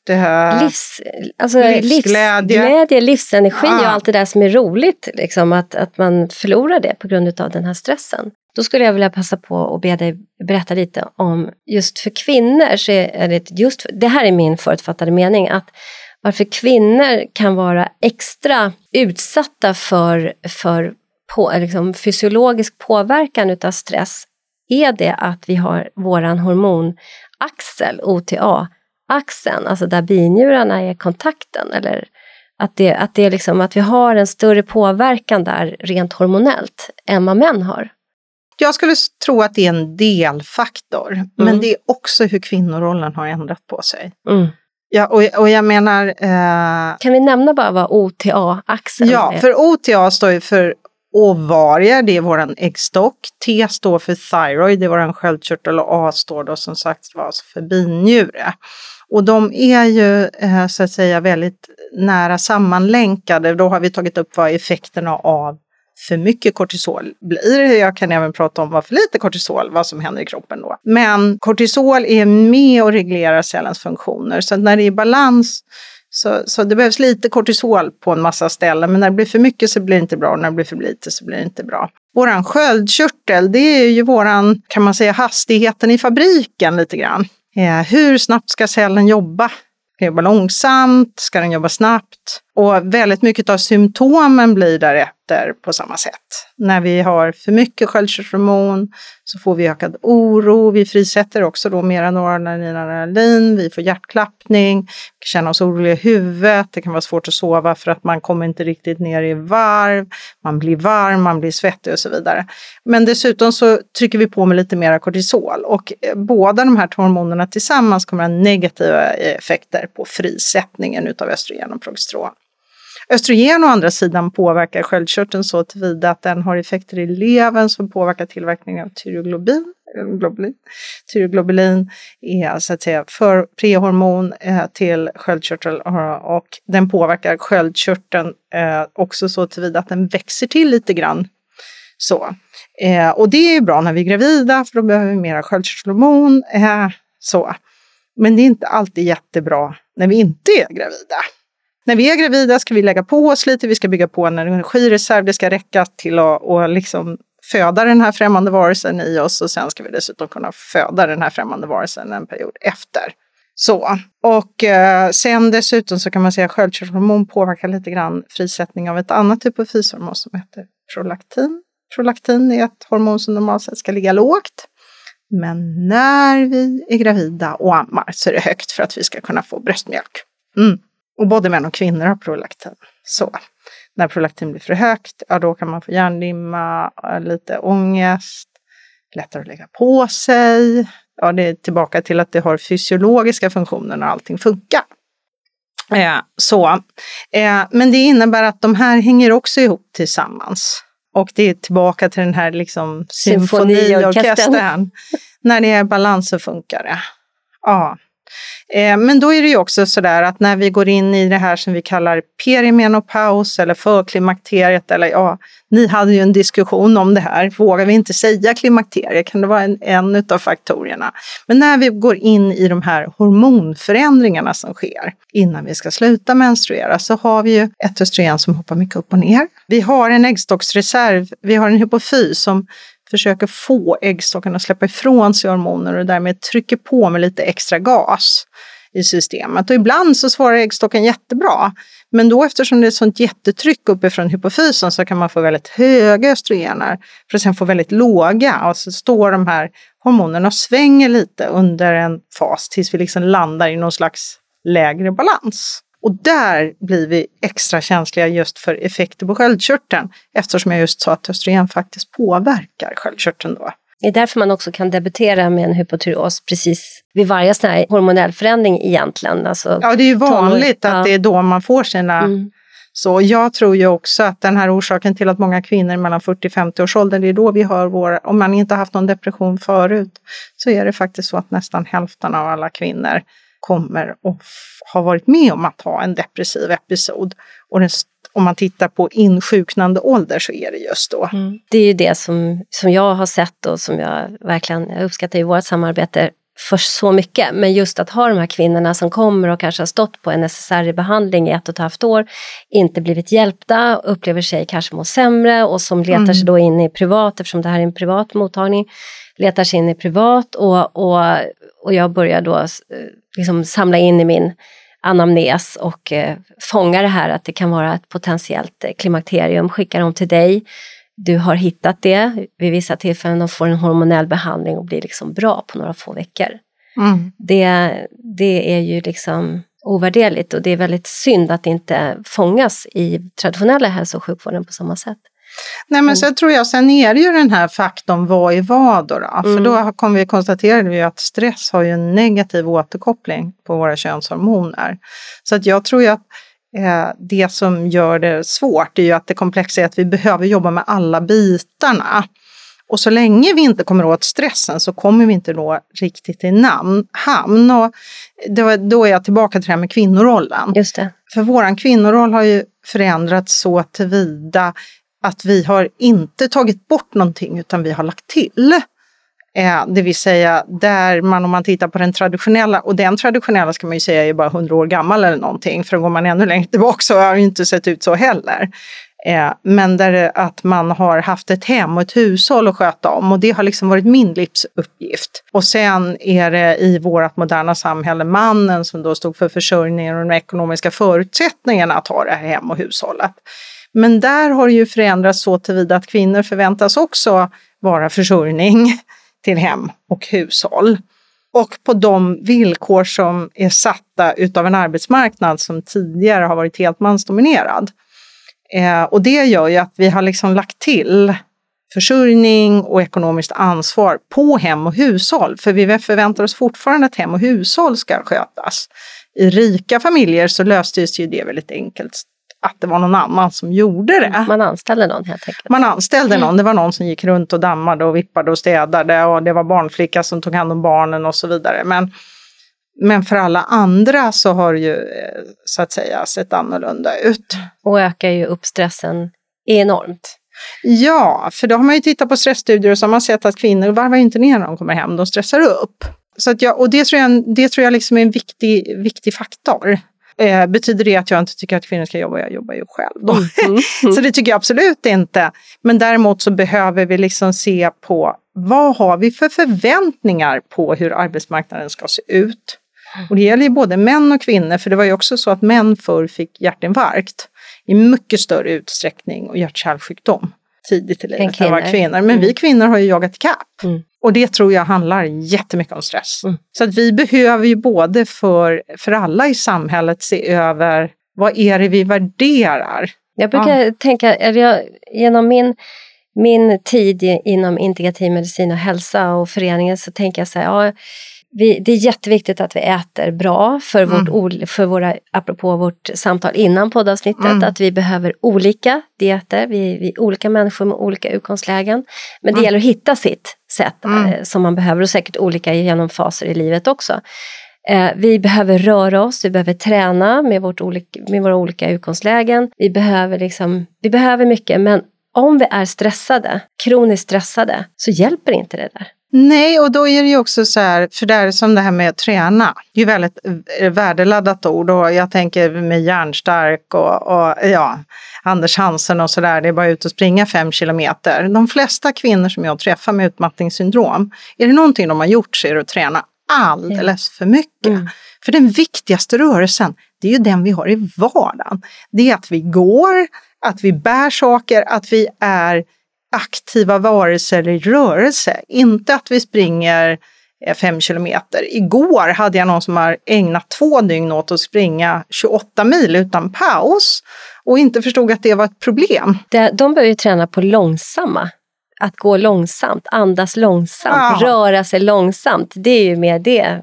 Livs, alltså livsglädje, livsglädje livsenergi ja. och allt det där som är roligt. Liksom, att, att man förlorar det på grund av den här stressen. Då skulle jag vilja passa på att be dig berätta lite om just för kvinnor, så är det just, det här är min förutfattade mening, att varför kvinnor kan vara extra utsatta för, för på, liksom, fysiologisk påverkan utav stress är det att vi har våran hormonaxel, OTA-axeln, alltså där binjurarna är kontakten. Eller att, det, att, det är liksom, att vi har en större påverkan där rent hormonellt än vad män har.
Jag skulle tro att det är en delfaktor, mm. men det är också hur kvinnorollen har ändrat på sig. Mm. Ja, och, och jag menar... Eh...
Kan vi nämna bara vad OTA-axeln
ja, är? Ja, för OTA står ju för ovarier, det är våran äggstock. T står för thyroid, det är våran sköldkörtel och A står då som sagt för binjure. Och de är ju eh, så att säga väldigt nära sammanlänkade. Då har vi tagit upp vad effekterna av för mycket kortisol blir. Jag kan även prata om vad för lite kortisol, vad som händer i kroppen då. Men kortisol är med och reglerar cellens funktioner. Så när det är balans så, så det behövs lite kortisol på en massa ställen, men när det blir för mycket så blir det inte bra och när det blir för lite så blir det inte bra. Våran sköldkörtel, det är ju våran, kan man säga, hastigheten i fabriken lite grann. Eh, hur snabbt ska cellen jobba? Ska den jobba långsamt? Ska den jobba snabbt? Och väldigt mycket av symptomen blir därefter på samma sätt. När vi har för mycket sköldkörtelhormon så får vi ökad oro. Vi frisätter också då mera noradrenalin, adrenalin. Vi får hjärtklappning, vi kan känna oss oroliga i huvudet. Det kan vara svårt att sova för att man kommer inte riktigt ner i varv. Man blir varm, man blir svettig och så vidare. Men dessutom så trycker vi på med lite mera kortisol och eh, båda de här hormonerna tillsammans kommer att ha negativa effekter på frisättningen utav östrogen och progesteron. Östrogen å andra sidan påverkar sköldkörteln så tillvida att den har effekter i levern som påverkar tillverkningen av tyroglobin. Globulin. Tyroglobulin är så att säga för prehormon eh, till sköldkörtel eh, och den påverkar sköldkörteln eh, också så tillvida att den växer till lite grann. Så. Eh, och det är bra när vi är gravida för då behöver vi mera sköldkörtelhormon. Eh, så. Men det är inte alltid jättebra när vi inte är gravida. När vi är gravida ska vi lägga på oss lite, vi ska bygga på en energireserv, det ska räcka till att och liksom föda den här främmande varelsen i oss och sen ska vi dessutom kunna föda den här främmande varelsen en period efter. Så, och eh, sen dessutom så kan man säga att sköldkörtelhormon påverkar lite grann frisättning av ett annat typ av fyshormon som heter prolaktin. Prolaktin är ett hormon som normalt sett ska ligga lågt. Men när vi är gravida och ammar så är det högt för att vi ska kunna få bröstmjölk. Mm. Och både män och kvinnor har prolaktin. Så när prolaktin blir för högt, ja då kan man få hjärndimma, lite ångest, lättare att lägga på sig. Ja, det är tillbaka till att det har fysiologiska funktioner när allting funkar. Eh, så. Eh, men det innebär att de här hänger också ihop tillsammans. Och det är tillbaka till den här liksom symfoniorkestern. när det är balans så funkar det. Ja. Eh, men då är det ju också sådär att när vi går in i det här som vi kallar perimenopaus eller förklimakteriet, eller ja, ni hade ju en diskussion om det här, vågar vi inte säga klimakterie? Kan det vara en, en av faktorerna? Men när vi går in i de här hormonförändringarna som sker innan vi ska sluta menstruera så har vi ju ett östrogen som hoppar mycket upp och ner. Vi har en äggstocksreserv, vi har en hypofys som försöker få äggstockarna att släppa ifrån sig hormoner och därmed trycker på med lite extra gas i systemet. Och ibland så svarar äggstocken jättebra. Men då eftersom det är ett sånt jättetryck uppifrån hypofysen så kan man få väldigt höga östrogener för att sen få väldigt låga. Och så står de här hormonerna och svänger lite under en fas tills vi liksom landar i någon slags lägre balans. Och där blir vi extra känsliga just för effekter på sköldkörteln eftersom jag just sa att östrogen faktiskt påverkar sköldkörteln då.
Det är därför man också kan debutera med en hypotyreos precis vid varje sån här hormonell förändring egentligen. Alltså,
ja, det är ju vanligt tonår. att det är då man får sina mm. Så jag tror ju också att den här orsaken till att många kvinnor mellan 40 50 års ålder, det är då vi hör våra, om man inte haft någon depression förut, så är det faktiskt så att nästan hälften av alla kvinnor kommer att ha varit med om att ha en depressiv episod. Och den, om man tittar på insjuknande ålder så är det just då. Mm.
Det är ju det som, som jag har sett och som jag verkligen jag uppskattar i vårt samarbete för så mycket. Men just att ha de här kvinnorna som kommer och kanske har stått på en necessärbehandling i ett och ett halvt år, inte blivit hjälpta, upplever sig kanske må sämre och som letar mm. sig då in i privat, eftersom det här är en privat mottagning, letar sig in i privat och, och, och jag börjar då liksom samla in i min anamnes och eh, fånga det här att det kan vara ett potentiellt eh, klimakterium, skickar dem till dig. Du har hittat det vid vissa tillfällen, de får en hormonell behandling och blir liksom bra på några få veckor. Mm. Det, det är ju liksom ovärderligt och det är väldigt synd att det inte fångas i traditionella hälso och sjukvården på samma sätt.
Nej men mm. så tror jag, sen är det ju den här faktorn vad är vad då? då? Mm. För då kommer vi konstatera att stress har ju en negativ återkoppling på våra könshormoner. Så att jag tror ju att eh, det som gör det svårt är ju att det komplexa är att vi behöver jobba med alla bitarna. Och så länge vi inte kommer åt stressen så kommer vi inte nå riktigt i namn, hamn. Och då, då är jag tillbaka till det här med kvinnorollen.
Just det.
För våran kvinnoroll har ju förändrats så tillvida att vi har inte tagit bort någonting utan vi har lagt till. Eh, det vill säga där man om man tittar på den traditionella, och den traditionella ska man ju säga är bara 100 år gammal eller någonting, för går man ännu längre tillbaka så har det inte sett ut så heller. Eh, men där att man har haft ett hem och ett hushåll att sköta om och det har liksom varit min livsuppgift. Och sen är det i vårt moderna samhälle mannen som då stod för försörjningen och de ekonomiska förutsättningarna att ha det här hem och hushållet. Men där har det ju förändrats så tillvida att kvinnor förväntas också vara försörjning till hem och hushåll. Och på de villkor som är satta utav en arbetsmarknad som tidigare har varit helt mansdominerad. Eh, och det gör ju att vi har liksom lagt till försörjning och ekonomiskt ansvar på hem och hushåll. För vi förväntar oss fortfarande att hem och hushåll ska skötas. I rika familjer så löstes ju det väldigt enkelt att det var någon annan som gjorde det.
Man anställde någon helt enkelt?
Man anställde mm. någon. Det var någon som gick runt och dammade och vippade och städade och det var barnflicka som tog hand om barnen och så vidare. Men, men för alla andra så har det ju eh, så att säga sett annorlunda ut.
Och ökar ju upp stressen enormt.
Ja, för då har man ju tittat på stressstudier och så har man sett att kvinnor varvar inte ner när de kommer hem, de stressar upp. Så att jag, och det tror jag, det tror jag liksom är en viktig, viktig faktor. Eh, betyder det att jag inte tycker att kvinnor ska jobba? Jag jobbar ju själv då. Mm, mm, mm. så det tycker jag absolut inte. Men däremot så behöver vi liksom se på vad har vi för förväntningar på hur arbetsmarknaden ska se ut? Och det gäller ju både män och kvinnor, för det var ju också så att män förr fick hjärtinfarkt i mycket större utsträckning och hjärt-kärlsjukdom tidigt i livet än vad kvinnor. Men mm. vi kvinnor har ju jagat ikapp. Mm. Och det tror jag handlar jättemycket om stress. Mm. Så att vi behöver ju både för, för alla i samhället se över vad är det vi värderar?
Jag brukar ja. tänka, eller jag, genom min, min tid inom integrativ medicin och hälsa och föreningen så tänker jag så här, ja, vi, det är jätteviktigt att vi äter bra för, mm. vårt, för våra, apropå vårt samtal innan poddavsnittet, mm. att vi behöver olika dieter, vi, vi är olika människor med olika utgångslägen. Men det mm. gäller att hitta sitt sätt mm. eh, som man behöver och säkert olika genom faser i livet också. Eh, vi behöver röra oss, vi behöver träna med, vårt olika, med våra olika utgångslägen. Vi behöver, liksom, vi behöver mycket men om vi är stressade, kroniskt stressade, så hjälper inte det där.
Nej, och då är det ju också så här, för det är som det här med att träna, det är ju väldigt eh, värdeladdat ord och jag tänker med järnstark och, och ja, Anders Hansen och sådär, det är bara ut och springa fem kilometer. De flesta kvinnor som jag träffar med utmattningssyndrom, är det någonting de har gjort så är det att träna alldeles för mycket. Mm. För den viktigaste rörelsen, det är ju den vi har i vardagen. Det är att vi går, att vi bär saker, att vi är aktiva varelser i rörelse. Inte att vi springer eh, fem kilometer. Igår hade jag någon som har ägnat två dygn åt att springa 28 mil utan paus och inte förstod att det var ett problem.
de börjar ju träna på långsamma att gå långsamt, andas långsamt, ja. röra sig långsamt. Det är ju mer det eh,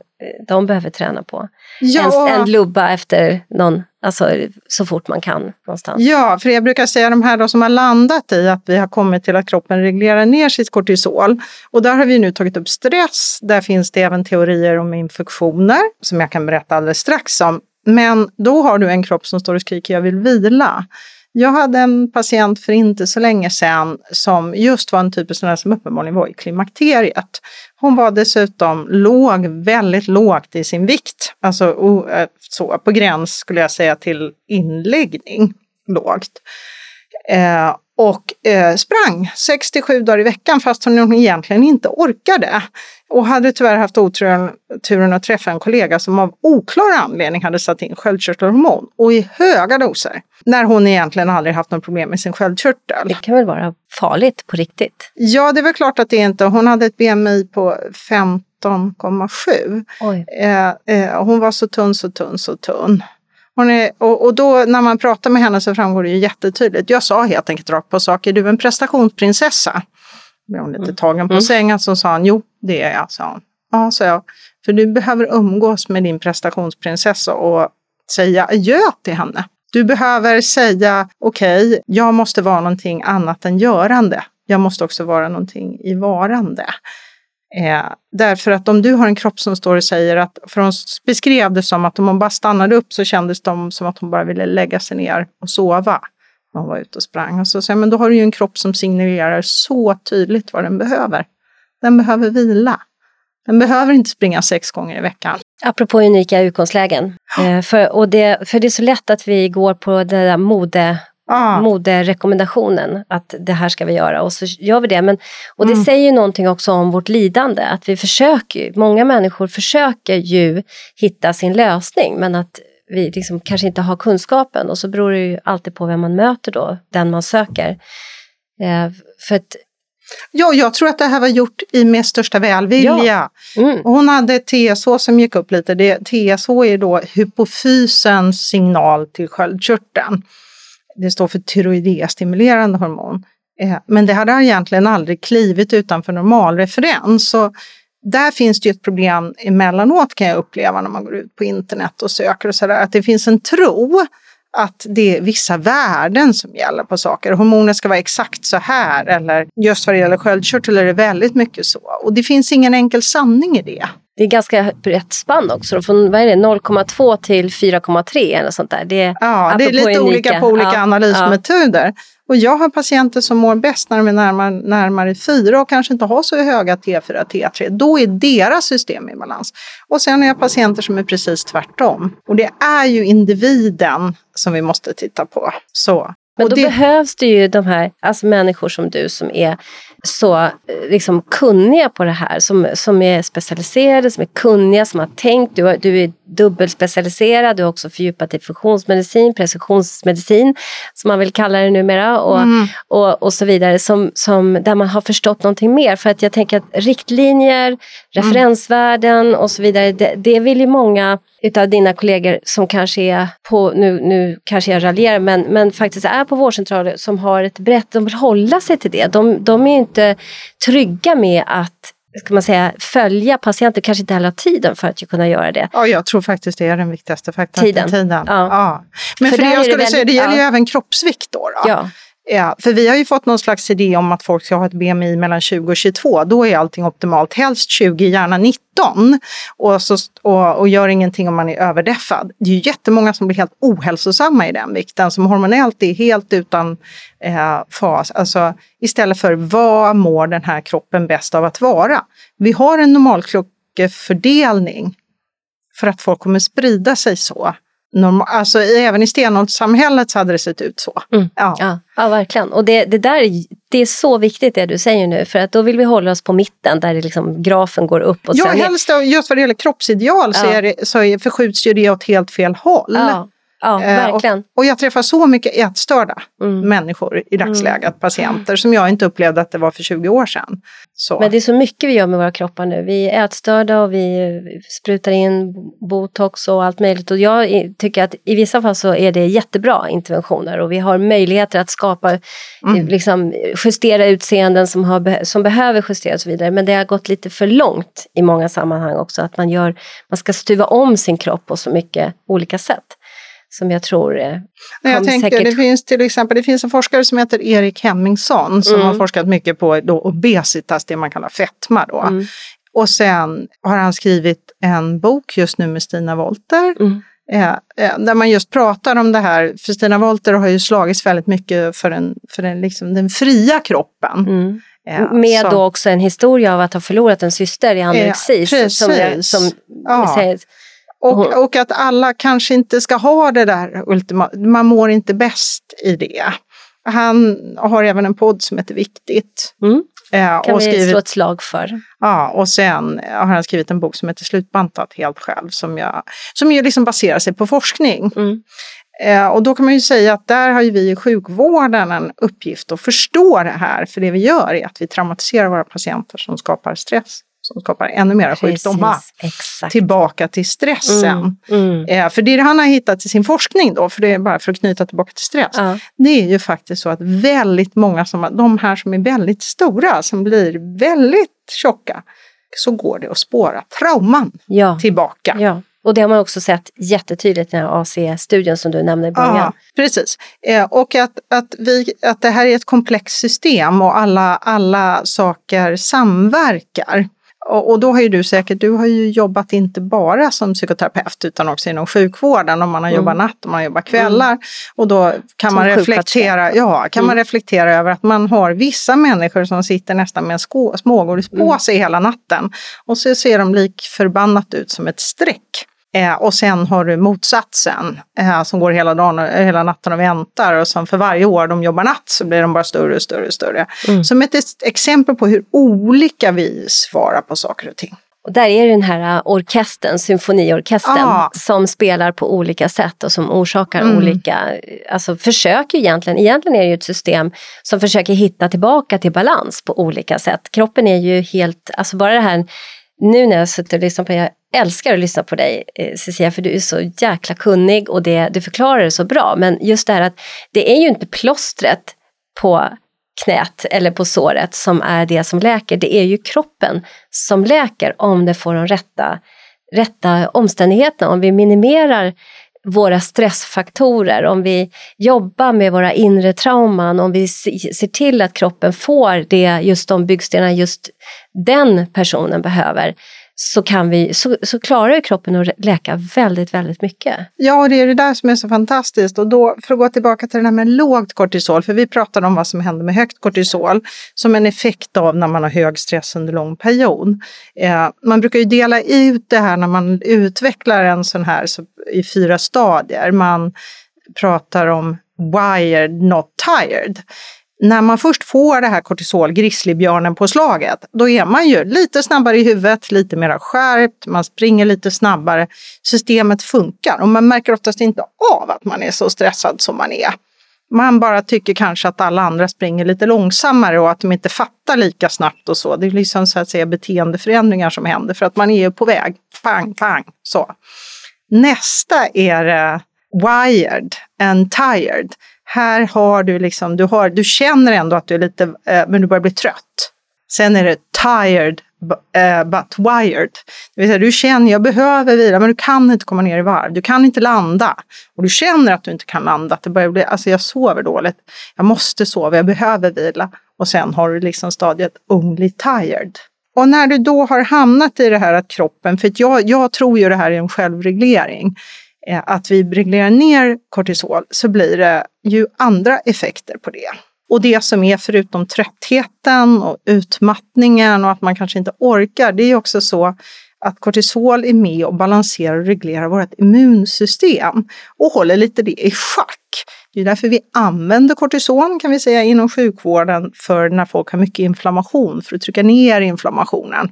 de behöver träna på. Ja. En, en lubba efter någon, alltså så fort man kan någonstans.
Ja, för jag brukar säga de här då som har landat i att vi har kommit till att kroppen reglerar ner sitt kortisol. Och där har vi nu tagit upp stress. Där finns det även teorier om infektioner som jag kan berätta alldeles strax om. Men då har du en kropp som står och skriker jag vill vila. Jag hade en patient för inte så länge sedan som just var en typ av sån som uppenbarligen var i klimakteriet. Hon var dessutom låg, väldigt lågt i sin vikt, alltså eh, så, på gräns skulle jag säga till inläggning lågt. Eh, och eh, sprang 67 dagar i veckan fast hon egentligen inte orkade. Och hade tyvärr haft oturen att träffa en kollega som av oklar anledning hade satt in sköldkörtelhormon och i höga doser. När hon egentligen aldrig haft något problem med sin sköldkörtel.
Det kan väl vara farligt på riktigt?
Ja, det är väl klart att det inte. Hon hade ett BMI på 15,7. Eh, eh, hon var så tunn, så tunn, så tunn. Är, och, och då när man pratar med henne så framgår det ju jättetydligt. Jag sa helt enkelt rakt på sak, är du en prestationsprinsessa? Blev hon lite mm. tagen på mm. sängen så sa han, jo det är jag, sa hon. Ja, sa jag. För du behöver umgås med din prestationsprinsessa och säga adjö till henne. Du behöver säga, okej, okay, jag måste vara någonting annat än görande. Jag måste också vara någonting i varande. Eh, därför att om du har en kropp som står och säger att, för hon beskrev det som att om hon bara stannade upp så kändes det som att hon bara ville lägga sig ner och sova när hon var ute och sprang. Och så säger men då har du ju en kropp som signalerar så tydligt vad den behöver. Den behöver vila. Den behöver inte springa sex gånger i veckan.
Apropå unika utgångslägen. Eh, för, och det, för det är så lätt att vi går på det där mode ah. moderekommendationen att det här ska vi göra och så gör vi det. Men, och det mm. säger någonting också om vårt lidande, att vi försöker, många människor försöker ju hitta sin lösning men att vi liksom kanske inte har kunskapen och så beror det ju alltid på vem man möter då, den man söker. Eh, för att
Ja, jag tror att det här var gjort i med största välvilja. Ja. Mm. Hon hade TSH som gick upp lite. Det, TSH är då hypofysens signal till sköldkörteln. Det står för tyroidestimulerande hormon. Eh, men det hade egentligen aldrig klivit utanför normalreferens. Så där finns det ju ett problem emellanåt kan jag uppleva när man går ut på internet och söker och sådär, att det finns en tro att det är vissa värden som gäller på saker. Hormoner ska vara exakt så här eller just vad det gäller sköldkörtel är det väldigt mycket så. Och det finns ingen enkel sanning i det.
Det är ganska brett spann också, från 0,2 till 4,3 eller sånt där. Det
ja, det är lite unika. olika på olika ja, analysmetoder. Ja. Och jag har patienter som mår bäst när de är närmare, närmare 4 och kanske inte har så höga T4, T3. Då är deras system i balans. Och sen har jag patienter som är precis tvärtom. Och det är ju individen som vi måste titta på. Så.
Men då det... behövs det ju de här, alltså människor som du som är så eh, liksom, kunniga på det här, som, som är specialiserade, som är kunniga, som har tänkt. Du, du är dubbelspecialiserad, du har också fördjupat i funktionsmedicin, precisionsmedicin som man vill kalla det numera och, mm. och, och så vidare, som, som, där man har förstått någonting mer. För att jag tänker att riktlinjer, mm. referensvärden och så vidare, det, det vill ju många utav dina kollegor som kanske är på, nu, nu kanske jag raljerar, men, men faktiskt är på vårdcentraler som har ett brett, de vill hålla sig till det. De, de är inte trygga med att ska man säga, följa patienter, kanske inte heller har tiden för att kunna göra det.
Ja, jag tror faktiskt det är den viktigaste faktorn.
Tiden.
tiden.
Ja.
ja. Men för, för det jag skulle väldigt, säga, det gäller ja. ju även kroppsvikt då. då. Ja. Ja, för vi har ju fått någon slags idé om att folk ska ha ett BMI mellan 20 och 22. Då är allting optimalt. Helst 20, gärna 19. Och, så, och, och gör ingenting om man är överdeffad. Det är ju jättemånga som blir helt ohälsosamma i den vikten, som hormonellt är helt utan eh, fas. Alltså istället för vad mår den här kroppen bäst av att vara? Vi har en normalklockefördelning för att folk kommer sprida sig så normal, alltså även i stenålderssamhället så hade det sett ut så.
Mm. Ja. Ja, ja, verkligen. Och det, det där det är så viktigt det du säger nu, för att då vill vi hålla oss på mitten där det liksom, grafen går upp. Och
ja, helst just vad det gäller kroppsideal ja. så, är det, så förskjuts ju det åt helt fel håll.
Ja. Ja, eh, verkligen.
Och, och, jag träffar så mycket ätstörda mm. människor i dagsläget, mm. patienter, som jag inte upplevde att det var för 20 år sedan.
Så. Men det är så mycket vi gör med våra kroppar nu. Vi är ätstörda och vi sprutar in botox och allt möjligt. Och jag tycker att i vissa fall så är det jättebra interventioner och vi har möjligheter att skapa, mm. liksom, justera utseenden som, har, som behöver justeras och så vidare. Men det har gått lite för långt i många sammanhang också, att man, gör, man ska stuva om sin kropp på så mycket olika sätt som jag tror eh,
Nej, jag tänker, säkert... Det finns till exempel det finns en forskare som heter Erik Hemmingsson som mm. har forskat mycket på då obesitas, det man kallar fetma. Då. Mm. Och sen har han skrivit en bok just nu med Stina Wolter. Mm. Eh, eh, där man just pratar om det här, för Stina Wolter har ju slagits väldigt mycket för, en, för en, liksom, den fria kroppen.
Mm. Ja, med så. då också en historia av att ha förlorat en syster i anorexi. Ja, som, som ja. säger,
och, och att alla kanske inte ska ha det där ultima, man mår inte bäst i det. Han har även en podd som heter Viktigt.
Mm. Eh, kan och vi skrivit, slå ett slag för.
Ja, och sen har han skrivit en bok som heter Slutbantat helt själv som, jag, som ju liksom baserar sig på forskning.
Mm.
Eh, och då kan man ju säga att där har ju vi i sjukvården en uppgift att förstå det här, för det vi gör är att vi traumatiserar våra patienter som skapar stress som skapar ännu mer sjukdomar.
Exakt.
Tillbaka till stressen.
Mm, mm.
Eh, för det han har hittat i sin forskning då, för det är bara för att knyta tillbaka till stress,
ja.
det är ju faktiskt så att väldigt många, som, de här som är väldigt stora, som blir väldigt tjocka, så går det att spåra trauman
ja.
tillbaka.
Ja. Och det har man också sett jättetydligt i den här AC-studien som du nämnde i början. Ja,
precis. Eh, och att, att, vi, att det här är ett komplext system och alla, alla saker samverkar. Och, då har ju du säkert, du har ju jobbat inte bara som psykoterapeut utan också inom sjukvården. Om man har mm. jobbat natt och man har jobbat kvällar. Mm. Och då kan, som man reflektera, ja, kan mm. man reflektera över att man har vissa människor som sitter nästan med en smågodispåse mm. hela natten. Och så ser de lik förbannat ut som ett streck. Eh, och sen har du motsatsen eh, som går hela dagen och hela natten och väntar och som för varje år de jobbar natt så blir de bara större och större och större. Mm. Som ett exempel på hur olika vi svarar på saker och ting.
Och där är den här äh, orkestern, symfoniorkestern, ah. som spelar på olika sätt och som orsakar mm. olika, alltså försöker egentligen, egentligen är det ju ett system som försöker hitta tillbaka till balans på olika sätt. Kroppen är ju helt, alltså bara det här, nu när jag suttit och lyssnat på, jag älskar att lyssna på dig eh, Cecilia för du är så jäkla kunnig och det, du förklarar det så bra. Men just det här att det är ju inte plåstret på knät eller på såret som är det som läker. Det är ju kroppen som läker om det får de rätta, rätta omständigheterna. Om vi minimerar våra stressfaktorer, om vi jobbar med våra inre trauman, om vi ser till att kroppen får det, just de byggstenar just den personen behöver, så, kan vi, så, så klarar kroppen att läka väldigt, väldigt mycket.
Ja, och det är det där som är så fantastiskt. Och då, för att gå tillbaka till det här med lågt kortisol, för vi pratade om vad som händer med högt kortisol som en effekt av när man har hög stress under lång period. Eh, man brukar ju dela ut det här när man utvecklar en sån här så, i fyra stadier. Man pratar om wired, not tired när man först får det här kortisol, grizzlybjörnen på slaget, då är man ju lite snabbare i huvudet, lite mer skärpt, man springer lite snabbare. Systemet funkar och man märker oftast inte av att man är så stressad som man är. Man bara tycker kanske att alla andra springer lite långsammare och att de inte fattar lika snabbt och så. Det är liksom så att säga beteendeförändringar som händer för att man är ju på väg. Pang, pang, så. Nästa är uh, wired and tired. Här har du liksom, du, har, du känner ändå att du är lite, eh, men du börjar bli trött. Sen är det tired eh, but wired. Det vill säga, du känner, jag behöver vila, men du kan inte komma ner i varv. Du kan inte landa. Och du känner att du inte kan landa. Att det börjar bli, alltså jag sover dåligt. Jag måste sova, jag behöver vila. Och sen har du liksom stadiet only tired. Och när du då har hamnat i det här att kroppen, för jag, jag tror ju det här är en självreglering, Eh, att vi reglerar ner kortisol så blir det ju andra effekter på det. Och det som är förutom tröttheten och utmattningen och att man kanske inte orkar, det är också så att kortisol är med och balanserar och reglerar vårt immunsystem och håller lite det i schack. Det är därför vi använder kortison kan vi säga inom sjukvården för när folk har mycket inflammation, för att trycka ner inflammationen.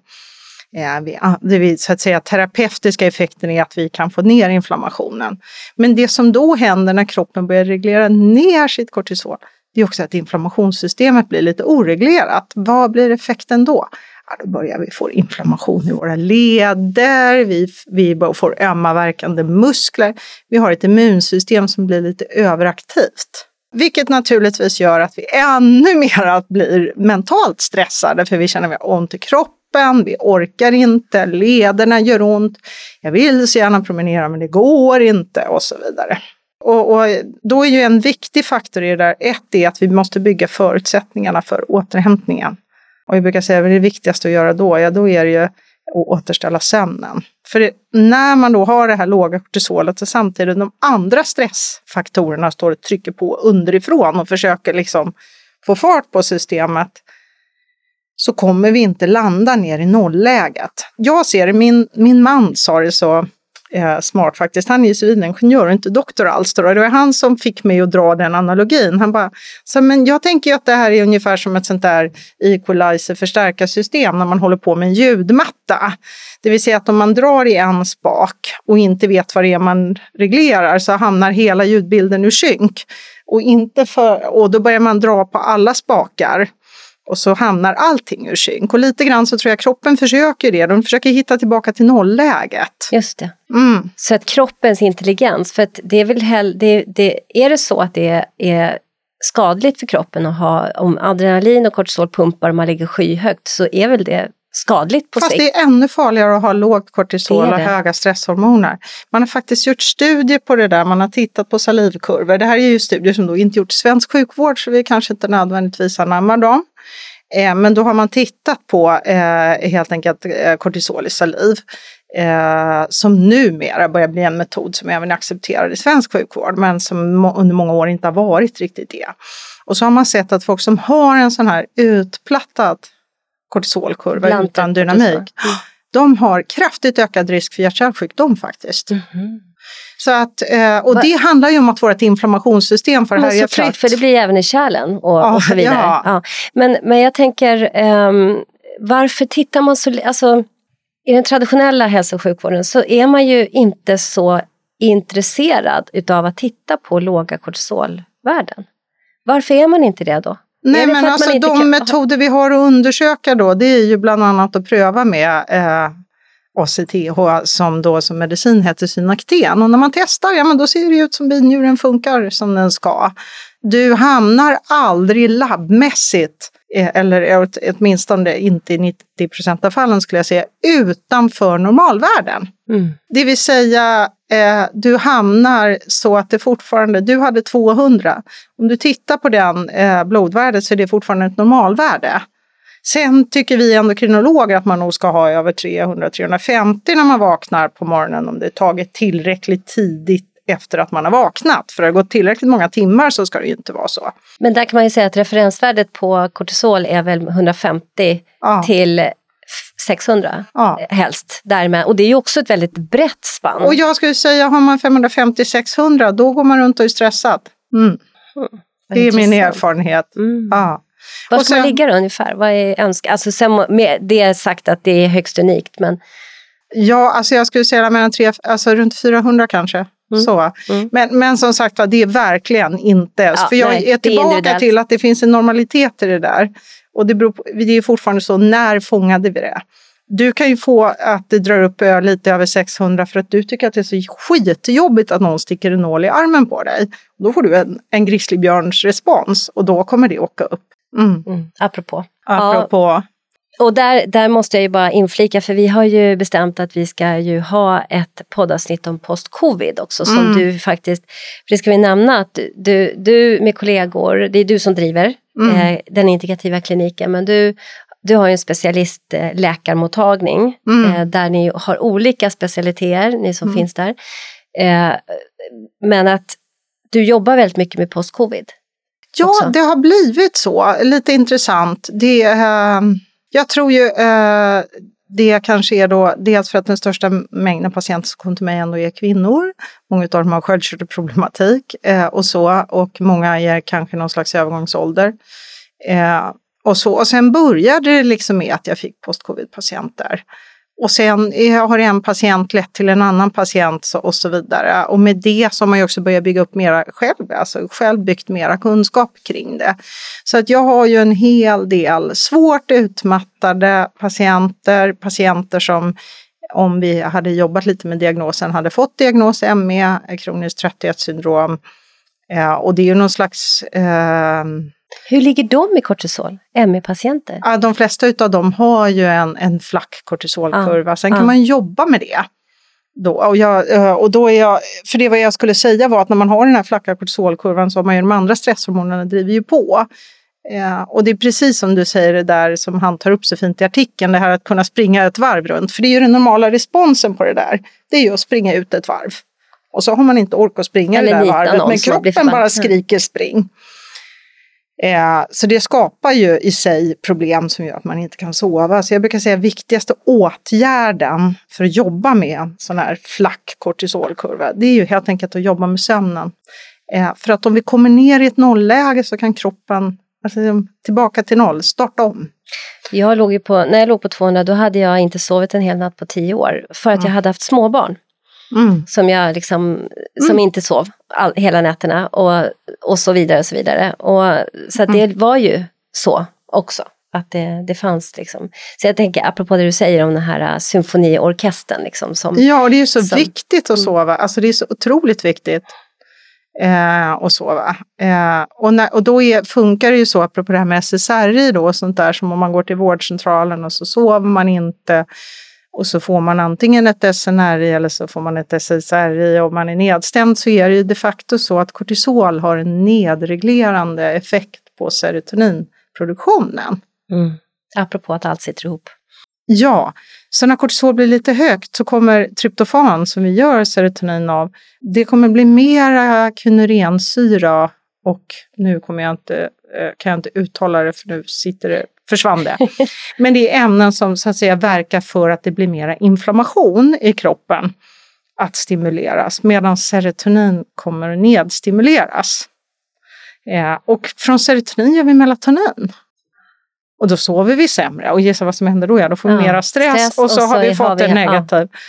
Eh, det så att säga terapeutiska effekten är att vi kan få ner inflammationen. Men det som då händer när kroppen börjar reglera ner sitt kortisol, det är också att inflammationssystemet blir lite oreglerat. Vad blir effekten då? Ja, då börjar vi få inflammation i våra leder, vi, vi får ömma verkande muskler. Vi har ett immunsystem som blir lite överaktivt. Vilket naturligtvis gör att vi ännu mer blir mentalt stressade för vi känner att vi har ont i kroppen, vi orkar inte, lederna gör ont, jag vill så gärna promenera men det går inte och så vidare. Och, och, då är ju en viktig faktor i det där, ett är att vi måste bygga förutsättningarna för återhämtningen. Och jag brukar säga att det viktigaste att göra då, ja då är det ju att återställa sömnen. För det, när man då har det här låga kortisolet och samtidigt de andra stressfaktorerna står och trycker på underifrån och försöker liksom få fart på systemet, så kommer vi inte landa ner i nollläget. Jag ser min, min man sa det så eh, smart faktiskt. Han är ju civilingenjör och inte doktor alls. Då. Det var han som fick mig att dra den analogin. Han bara, så, men jag tänker att det här är ungefär som ett sånt där equalizer förstärkarsystem när man håller på med en ljudmatta. Det vill säga att om man drar i en spak och inte vet vad det är man reglerar så hamnar hela ljudbilden ur synk. Och, inte för, och då börjar man dra på alla spakar och så hamnar allting ur synk. Och lite grann så tror jag kroppen försöker det. De försöker hitta tillbaka till nollläget.
Just det. Mm. Så att kroppens intelligens, för att det är väl hell, det, det, är det så att det är skadligt för kroppen att ha, om adrenalin och kortisol pumpar och man ligger skyhögt så är väl det skadligt på
Fast
sikt.
det är ännu farligare att ha lågt kortisol och höga stresshormoner. Man har faktiskt gjort studier på det där, man har tittat på salivkurvor. Det här är ju studier som då inte gjorts i svensk sjukvård så vi kanske inte nödvändigtvis anammar dem. Eh, men då har man tittat på eh, helt enkelt eh, kortisol i saliv eh, som numera börjar bli en metod som även är accepterad i svensk sjukvård men som under många år inte har varit riktigt det. Och så har man sett att folk som har en sån här utplattad kortisolkurva Blantat utan dynamik, kortisol. de har kraftigt ökad risk för hjärt-kärlsjukdom faktiskt. Mm -hmm. Så att, eh, och det handlar ju om att vårt inflammationssystem får härja fritt.
För det blir även i kärlen och, ja, och så vidare. Ja. Ja. Men, men jag tänker, um, varför tittar man så... Alltså, I den traditionella hälso och sjukvården så är man ju inte så intresserad utav att titta på låga kortisolvärden. Varför är man inte det då?
Nej, men alltså de kan... metoder vi har att undersöka då, det är ju bland annat att pröva med eh, ACTH som då som medicin heter Synakten. Och när man testar, ja men då ser det ut som binjuren funkar som den ska. Du hamnar aldrig labbmässigt, eh, eller åtminstone inte i 90 procent av fallen skulle jag säga, utanför normalvärden. Mm. Det vill säga, eh, du hamnar så att det fortfarande, du hade 200. Om du tittar på den eh, blodvärdet så är det fortfarande ett normalvärde. Sen tycker vi endokrinologer att man nog ska ha över 300-350 när man vaknar på morgonen om det är taget tillräckligt tidigt efter att man har vaknat. För det har gått tillräckligt många timmar så ska det ju inte vara så.
Men där kan man ju säga att referensvärdet på kortisol är väl 150 ja. till 600 ja. helst. Därmed. Och det är ju också ett väldigt brett spann.
Och jag skulle säga, har man 550-600 då går man runt och är stressad. Mm. Mm. Det är min erfarenhet. Mm. Ja.
Var ska sen, man ligga då ungefär? Vad är önska? Alltså sen, med det sagt att det är högst unikt, men...
Ja, alltså jag skulle säga mellan tre, alltså runt 400 kanske. Mm. Så. Mm. Men, men som sagt det är verkligen inte... Ja, för jag nej, är tillbaka är till att det finns en normalitet i det där. Och det, beror på, det är fortfarande så, när fångade vi det? Du kan ju få att det drar upp lite över 600 för att du tycker att det är så skitjobbigt att någon sticker en nål i armen på dig. Då får du en, en grizzlybjörns respons och då kommer det åka upp.
Mm. Mm. Apropå.
Apropå. Ja.
Och där, där måste jag ju bara inflika, för vi har ju bestämt att vi ska ju ha ett poddavsnitt om post-covid också, som mm. du faktiskt, för det ska vi nämna att du, du med kollegor, det är du som driver mm. eh, den integrativa kliniken, men du du har ju en specialistläkarmottagning mm. eh, där ni har olika specialiteter, ni som mm. finns där. Eh, men att du jobbar väldigt mycket med post-covid.
Ja, också. det har blivit så. Lite intressant. Det, eh, jag tror ju eh, det kanske är då dels för att den största mängden patienter som kommer till mig ändå är kvinnor. Många av dem har sköldkörtelproblematik eh, och så och många är kanske någon slags övergångsålder. Eh, och, så. och sen började det liksom med att jag fick postcovid-patienter. Och sen har en patient lett till en annan patient och så vidare. Och med det så har man ju också börjat bygga upp mera själv, alltså själv byggt mera kunskap kring det. Så att jag har ju en hel del svårt utmattade patienter, patienter som om vi hade jobbat lite med diagnosen hade fått diagnos ME, kroniskt trötthetssyndrom. Eh, och det är ju någon slags eh,
hur ligger de i kortisol, ME-patienter?
Ja, de flesta av dem har ju en, en flack kortisolkurva, ja, sen kan ja. man jobba med det. Då, och, jag, eh, och då är jag, för det vad jag skulle säga var att när man har den här flacka kortisolkurvan så har man ju de andra stresshormonerna driver ju på. Eh, och det är precis som du säger det där som han tar upp så fint i artikeln, det här att kunna springa ett varv runt. För det är ju den normala responsen på det där, det är ju att springa ut ett varv. Och så har man inte ork att springa Eller det där varvet, men kroppen bara skriker spring. Eh, så det skapar ju i sig problem som gör att man inte kan sova. Så jag brukar säga viktigaste åtgärden för att jobba med sån här flack kortisolkurva, det är ju helt enkelt att jobba med sömnen. Eh, för att om vi kommer ner i ett nollläge så kan kroppen, alltså tillbaka till noll, starta om.
Jag låg på, när jag låg på 200 då hade jag inte sovit en hel natt på tio år för att mm. jag hade haft småbarn. Mm. Som jag liksom, som mm. inte sov all, hela nätterna och, och så vidare och så vidare. Och, så det mm. var ju så också. Att det, det fanns liksom. Så jag tänker apropå det du säger om den här äh, symfoniorkestern. Liksom, som,
ja, och det är så som, viktigt att mm. sova. Alltså det är så otroligt viktigt eh, att sova. Eh, och, när, och då är, funkar det ju så, apropå det här med SSRI då, och sånt där, som om man går till vårdcentralen och så sover man inte och så får man antingen ett SNRI eller så får man ett SSRI. Om man är nedstämd så är det ju de facto så att kortisol har en nedreglerande effekt på serotoninproduktionen.
Mm. Apropå att allt sitter ihop.
Ja, så när kortisol blir lite högt så kommer tryptofan som vi gör serotonin av, det kommer bli mera kynurensyra och nu kommer jag inte, eh, kan jag inte uttala det för nu sitter det försvann det. Men det är ämnen som så att säga verkar för att det blir mera inflammation i kroppen att stimuleras medan serotonin kommer att nedstimuleras. Eh, och från serotonin gör vi melatonin. Och då sover vi sämre och gissa vad som händer då? Ja, då får vi ja, mera stress, stress, och så, och så har vi fått en negativ. Ja.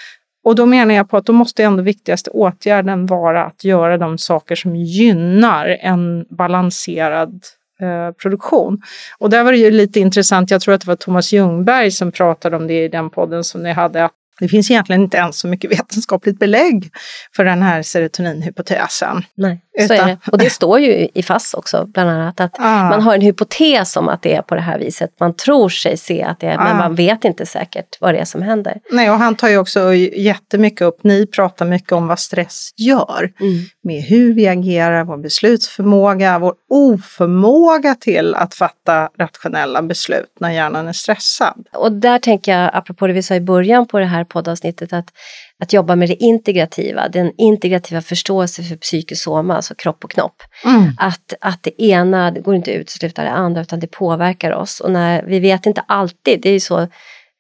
Och då menar jag på att då måste ändå viktigaste åtgärden vara att göra de saker som gynnar en balanserad Eh, produktion. Och där var det ju lite intressant, jag tror att det var Thomas Ljungberg som pratade om det i den podden som ni hade, att det finns egentligen inte ens så mycket vetenskapligt belägg för den här serotoninhypotesen.
Nej, utan, så är det. Och det står ju i FASS också, bland annat, att ah. man har en hypotes om att det är på det här viset. Man tror sig se att det är, ah. men man vet inte säkert vad det är som händer.
Nej, och han tar ju också jättemycket upp, ni pratar mycket om vad stress gör. Mm. Med hur vi agerar, vår beslutsförmåga, vår oförmåga till att fatta rationella beslut när hjärnan är stressad.
Och där tänker jag, apropå det vi sa i början på det här poddavsnittet, att, att jobba med det integrativa, den integrativa förståelse för psykosoma, alltså kropp och knopp. Mm. Att, att det ena det går inte att utesluta det andra utan det påverkar oss. Och när, vi vet inte alltid, det är ju så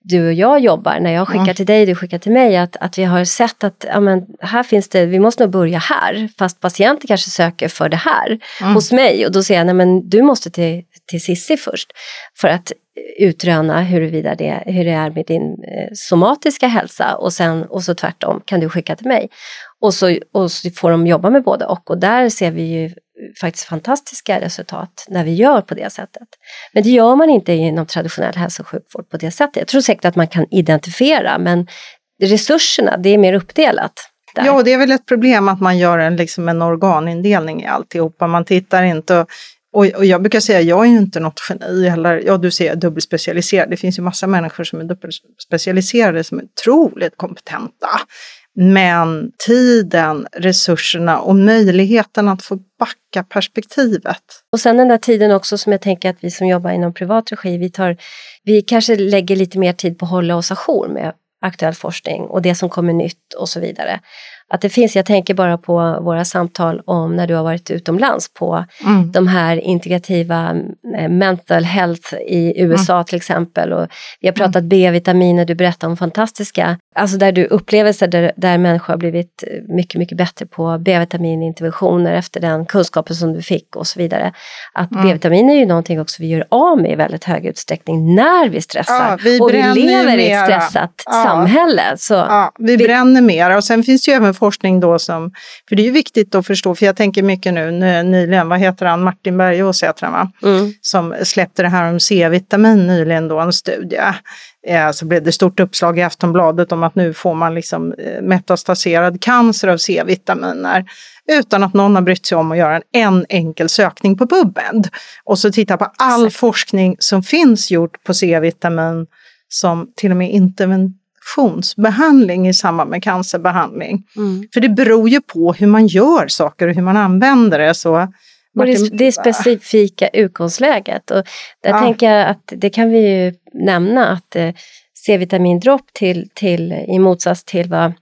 du och jag jobbar, när jag skickar mm. till dig, du skickar till mig, att, att vi har sett att ja, men, här finns det, vi måste nog börja här, fast patienter kanske söker för det här mm. hos mig och då säger jag, nej men du måste till, till Sissi först för att utröna huruvida det, hur det är med din eh, somatiska hälsa och sen och så tvärtom kan du skicka till mig. Och så, och så får de jobba med både och och där ser vi ju faktiskt fantastiska resultat när vi gör på det sättet. Men det gör man inte inom traditionell hälso och sjukvård på det sättet. Jag tror säkert att man kan identifiera men resurserna, det är mer uppdelat.
Där. Ja, det är väl ett problem att man gör en, liksom en organindelning i alltihopa. Man tittar inte och, och, jag brukar säga, jag är ju inte något geni, eller ja, du säger dubbelspecialiserad. Det finns ju massa människor som är dubbelspecialiserade som är otroligt kompetenta. Men tiden, resurserna och möjligheten att få backa perspektivet.
Och sen den där tiden också som jag tänker att vi som jobbar inom privat regi, vi, tar, vi kanske lägger lite mer tid på att hålla oss ajour med aktuell forskning och det som kommer nytt och så vidare att det finns, jag tänker bara på våra samtal om när du har varit utomlands på mm. de här integrativa eh, mental health i USA mm. till exempel. Och vi har pratat mm. B-vitaminer, du berättar om fantastiska, alltså där du upplevelser där, där människor har blivit mycket, mycket bättre på B-vitamininterventioner efter den kunskapen som du fick och så vidare. Att mm. B-vitamin är ju någonting också vi gör av med i väldigt hög utsträckning när vi stressar. Ja, vi och vi lever i ett stressat ja. samhälle. Så
ja, vi, vi bränner mer och sen finns det ju även forskning då som, för det är ju viktigt att förstå, för jag tänker mycket nu nyligen, vad heter han, Martin Bergås heter han va? Mm. Som släppte det här om C-vitamin nyligen då, en studie. Eh, så blev det stort uppslag i Aftonbladet om att nu får man liksom eh, metastaserad cancer av C-vitaminer utan att någon har brytt sig om att göra en, en enkel sökning på PubMed. Och så titta på all Exakt. forskning som finns gjort på C-vitamin som till och med interven infektionsbehandling i samband med cancerbehandling. Mm. För det beror ju på hur man gör saker och hur man använder det. Så
och det, det är specifika utgångsläget. Och där ja. tänker jag att det kan vi ju nämna att eh, C-vitamindropp till, till, i motsats till vad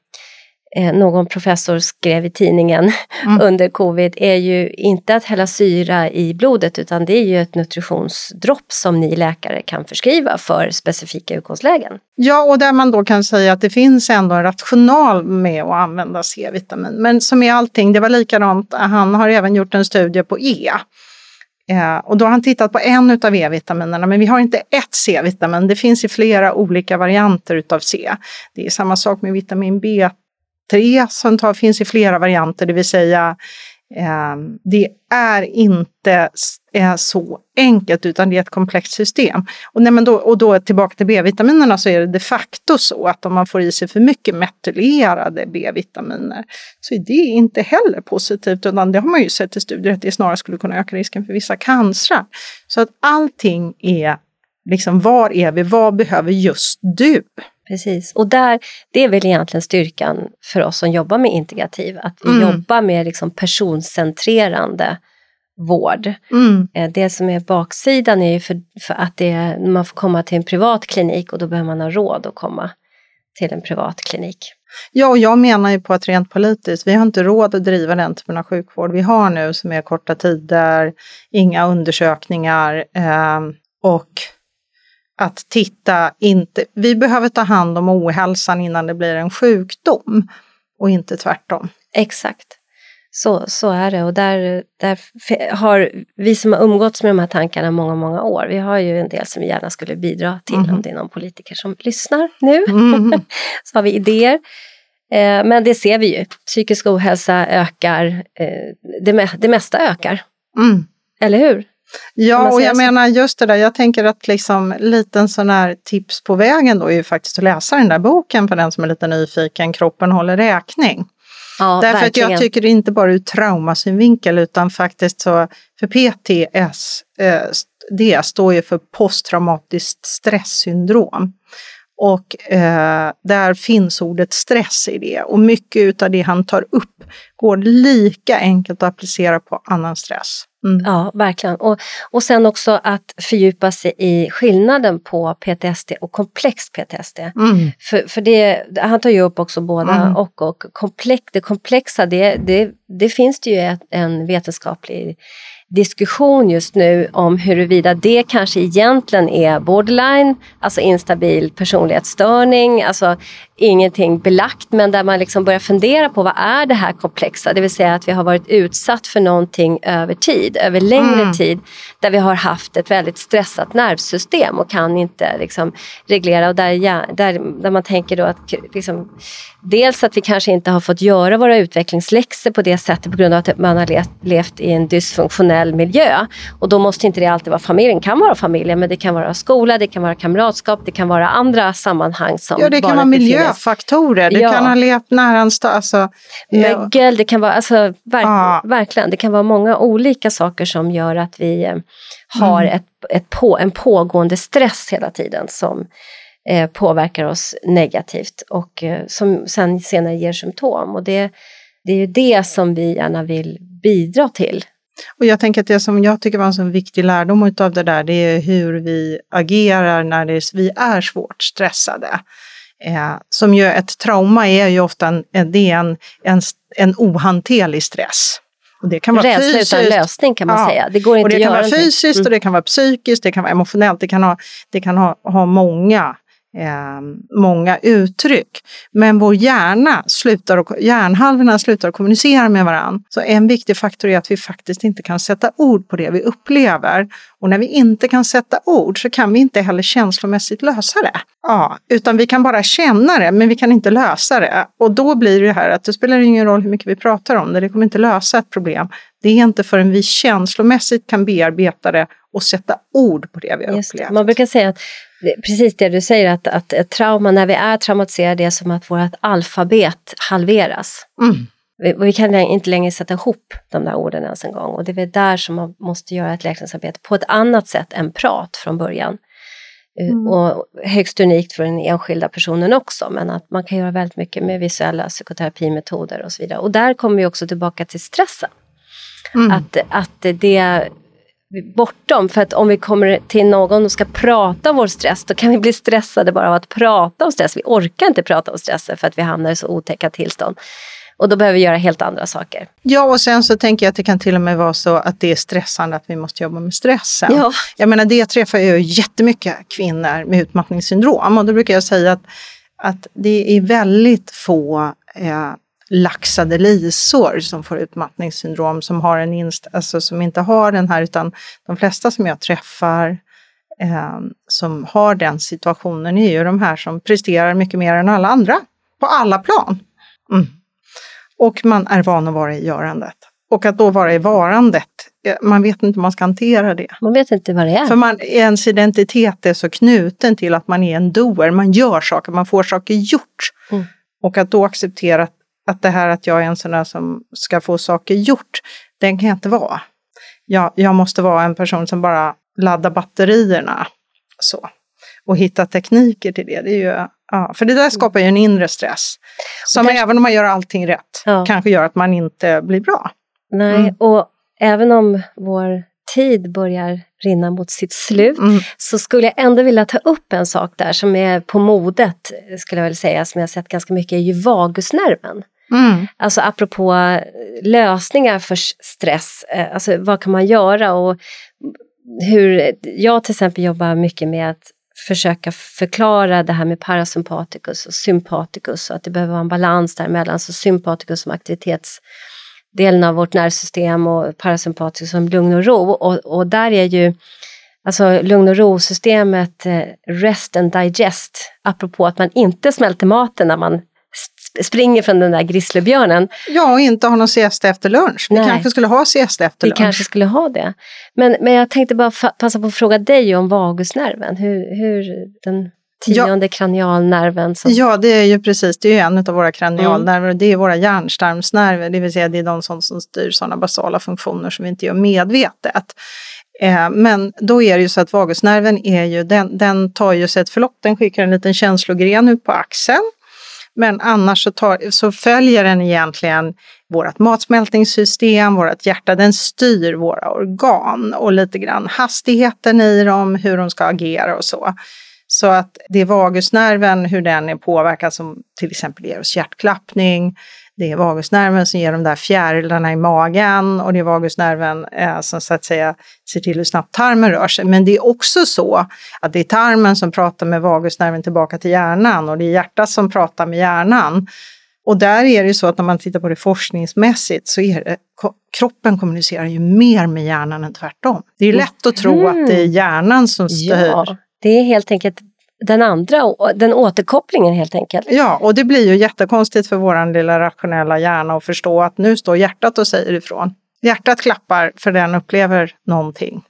eh, någon professor skrev i tidningen mm. under covid är ju inte att hälla syra i blodet utan det är ju ett nutritionsdropp som ni läkare kan förskriva för specifika utgångslägen.
Ja, och där man då kan säga att det finns ändå en rational med att använda C-vitamin. Men som i allting, det var likadant, han har även gjort en studie på E. Eh, och då har han tittat på en av E-vitaminerna, men vi har inte ett C-vitamin. Det finns i flera olika varianter utav C. Det är samma sak med vitamin B 3 som tar, finns i flera varianter, det vill säga eh, det är inte eh, så enkelt utan det är ett komplext system. Och, nej, men då, och då tillbaka till B-vitaminerna så är det de facto så att om man får i sig för mycket metylerade B-vitaminer så är det inte heller positivt utan det har man ju sett i studier att det snarare skulle kunna öka risken för vissa cancrar. Så att allting är liksom, var är vi? Vad behöver just du?
Precis, och där, det är väl egentligen styrkan för oss som jobbar med integrativ, att vi mm. jobbar med liksom personcentrerande vård. Mm. Eh, det som är baksidan är ju för, för att det, man får komma till en privat klinik och då behöver man ha råd att komma till en privat klinik.
Ja, och jag menar ju på att rent politiskt, vi har inte råd att driva den typen av sjukvård vi har nu som är korta tider, inga undersökningar eh, och att titta, inte, vi behöver ta hand om ohälsan innan det blir en sjukdom och inte tvärtom.
Exakt. Så, så är det och där, där har vi som har umgåtts med de här tankarna många, många år, vi har ju en del som vi gärna skulle bidra till mm. om det är någon politiker som lyssnar nu. Mm. så har vi idéer. Eh, men det ser vi ju, psykisk ohälsa ökar, eh, det, det mesta ökar. Mm. Eller hur?
Ja, och jag så? menar just det där, jag tänker att liksom liten sån här tips på vägen då är ju faktiskt att läsa den där boken för den som är lite nyfiken, Kroppen håller räkning. Ja, Därför verkligen. att jag tycker inte bara ur traumasynvinkel utan faktiskt så, för PTS, eh, det står ju för posttraumatiskt stresssyndrom. Och eh, där finns ordet stress i det och mycket av det han tar upp går lika enkelt att applicera på annan stress.
Mm. Ja, verkligen. Och, och sen också att fördjupa sig i skillnaden på PTSD och komplex PTSD. Mm. För, för det, han tar ju upp också båda mm. och. och komplex, det komplexa, det, det, det finns det ju en vetenskaplig diskussion just nu om huruvida det kanske egentligen är borderline, alltså instabil personlighetsstörning, alltså ingenting belagt men där man liksom börjar fundera på vad är det här komplexa? Det vill säga att vi har varit utsatt för någonting över tid, över längre mm. tid där vi har haft ett väldigt stressat nervsystem och kan inte liksom reglera och där, där, där man tänker då att liksom, dels att vi kanske inte har fått göra våra utvecklingsläxor på det sättet på grund av att man har levt, i en dysfunktionell miljö och då måste inte det alltid vara familjen, det kan vara familjen men det kan vara skola, det kan vara kamratskap, det kan vara andra sammanhang som
Ja, det kan vara miljö miljöfaktorer. Det ja. kan ha levt nära en stad. Alltså,
Mögel, det kan vara, alltså, verk, ja. verkligen, det kan vara många olika saker som gör att vi eh, har mm. ett, ett på, en pågående stress hela tiden som eh, påverkar oss negativt och eh, som sen senare ger symptom. Och det, det är ju det som vi gärna vill bidra till.
Och jag tänker att det som jag tycker var en så viktig lärdom av det där, det är hur vi agerar när det, vi är svårt stressade. Eh, som ju ett trauma är ju ofta en, det är en, en, en ohanterlig stress.
Och det kan vara Rädsla fysiskt. utan lösning kan man ja. säga. Det går inte
och det
att
kan vara fysiskt mm. och det kan vara psykiskt, det kan vara emotionellt, det kan ha, det kan ha, ha många eh, många uttryck. Men vår hjärna slutar, hjärnhalvorna slutar kommunicera med varandra. Så en viktig faktor är att vi faktiskt inte kan sätta ord på det vi upplever. Och när vi inte kan sätta ord så kan vi inte heller känslomässigt lösa det. Ja, utan vi kan bara känna det, men vi kan inte lösa det. Och då blir det här att det spelar ingen roll hur mycket vi pratar om det, det kommer inte lösa ett problem. Det är inte förrän vi känslomässigt kan bearbeta det och sätta ord på det vi har upplevt.
Man brukar säga att precis det du säger, att, att ett trauma, när vi är traumatiserade, är som att vårt alfabet halveras. Mm. Vi, vi, kan inte längre sätta ihop de där orden ens en gång och det är väl där som man måste göra ett läkningsarbete på ett annat sätt än prat från början. Eh, mm. Och högst unikt för den enskilda personen också, men att man kan göra väldigt mycket med visuella psykoterapimetoder och så vidare. Och där kommer vi också tillbaka till stressen. Mm. Att, att det bortom. För att om vi kommer till någon och ska prata om vår stress, då kan vi bli stressade bara av att prata om stress. Vi orkar inte prata om stress för att vi hamnar i så otäcka tillstånd. Och då behöver vi göra helt andra saker.
Ja, och sen så tänker jag att det kan till och med vara så att det är stressande att vi måste jobba med stressen. Ja. Jag menar, det träffar ju jättemycket kvinnor med utmattningssyndrom och då brukar jag säga att, att det är väldigt få eh, laxade lisor som får utmattningssyndrom som, har en inst alltså som inte har den här, utan de flesta som jag träffar eh, som har den situationen är ju de här som presterar mycket mer än alla andra på alla plan. Mm. Och man är van att vara i görandet. Och att då vara i varandet, eh, man vet inte hur man ska hantera det.
Man vet inte vad det är.
För man, ens identitet är så knuten till att man är en doer, man gör saker, man får saker gjort. Mm. Och att då acceptera att att det här att jag är en sån där som ska få saker gjort, den kan jag inte vara. Jag, jag måste vara en person som bara laddar batterierna. Så. Och hitta tekniker till det. det är ju, ja, för det där skapar ju en inre stress. Som kanske, även om man gör allting rätt ja. kanske gör att man inte blir bra.
Nej, mm. och även om vår tid börjar rinna mot sitt slut mm. så skulle jag ändå vilja ta upp en sak där som är på modet, skulle jag väl säga, som jag sett ganska mycket, är ju vagusnerven. Mm. Alltså apropå eh, lösningar för stress, eh, alltså vad kan man göra och hur, jag till exempel jobbar mycket med att försöka förklara det här med parasympaticus och sympaticus och att det behöver vara en balans däremellan. Så sympaticus som aktivitetsdelen av vårt nervsystem och parasympaticus som lugn och ro. Och, och där är ju alltså lugn och ro-systemet eh, rest and digest, apropå att man inte smälter maten när man springer från den där grizzlybjörnen.
Ja, och inte har någon siesta efter lunch. Vi Nej. kanske skulle ha siesta efter lunch.
Vi kanske skulle ha det. Men, men jag tänkte bara passa på att fråga dig om vagusnerven. Hur, hur den tionde ja. kranialnerven? Som...
Ja, det är ju precis, det är en av våra kranialnerver mm. det är våra hjärnstarmsnerver, det vill säga det är de som, som styr sådana basala funktioner som vi inte gör medvetet. Eh, men då är det ju så att vagusnerven är ju, den, den tar ju sig ett förlopp, den skickar en liten känslogren ut på axeln men annars så, tar, så följer den egentligen vårt matsmältningssystem, vårt hjärta, den styr våra organ och lite grann hastigheten i dem, hur de ska agera och så. Så att det är vagusnerven, hur den är påverkad som till exempel ger oss hjärtklappning. det är vagusnerven som ger de där fjärilarna i magen och det är vagusnerven eh, som så att säga ser till hur snabbt tarmen rör sig. Men det är också så att det är tarmen som pratar med vagusnerven tillbaka till hjärnan och det är hjärtat som pratar med hjärnan. Och där är det ju så att när man tittar på det forskningsmässigt så är det, kroppen kommunicerar ju mer med hjärnan än tvärtom. Det är lätt att tro mm. att det är hjärnan som styr. Ja,
det är helt enkelt den andra, den återkopplingen helt enkelt.
Ja, och det blir ju jättekonstigt för vår lilla rationella hjärna att förstå att nu står hjärtat och säger ifrån. Hjärtat klappar för den upplever någonting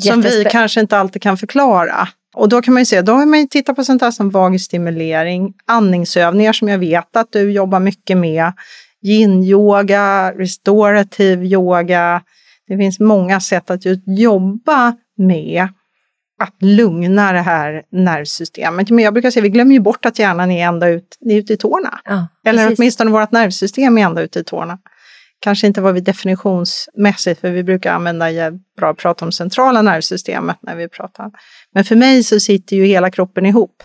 som vi kanske inte alltid kan förklara. Och då kan man ju se, då har man ju tittat på sånt här som vagusstimulering, andningsövningar som jag vet att du jobbar mycket med, yin-yoga, restorativ yoga. Det finns många sätt att jobba med att lugna det här nervsystemet. Men jag brukar säga, vi glömmer ju bort att hjärnan är ända ut, är ute i tårna. Ja, Eller precis. åtminstone vårt nervsystem är ända ute i tårna. Kanske inte vad vi definitionsmässigt, för vi brukar använda bra att prata om centrala nervsystemet när vi pratar. Men för mig så sitter ju hela kroppen ihop.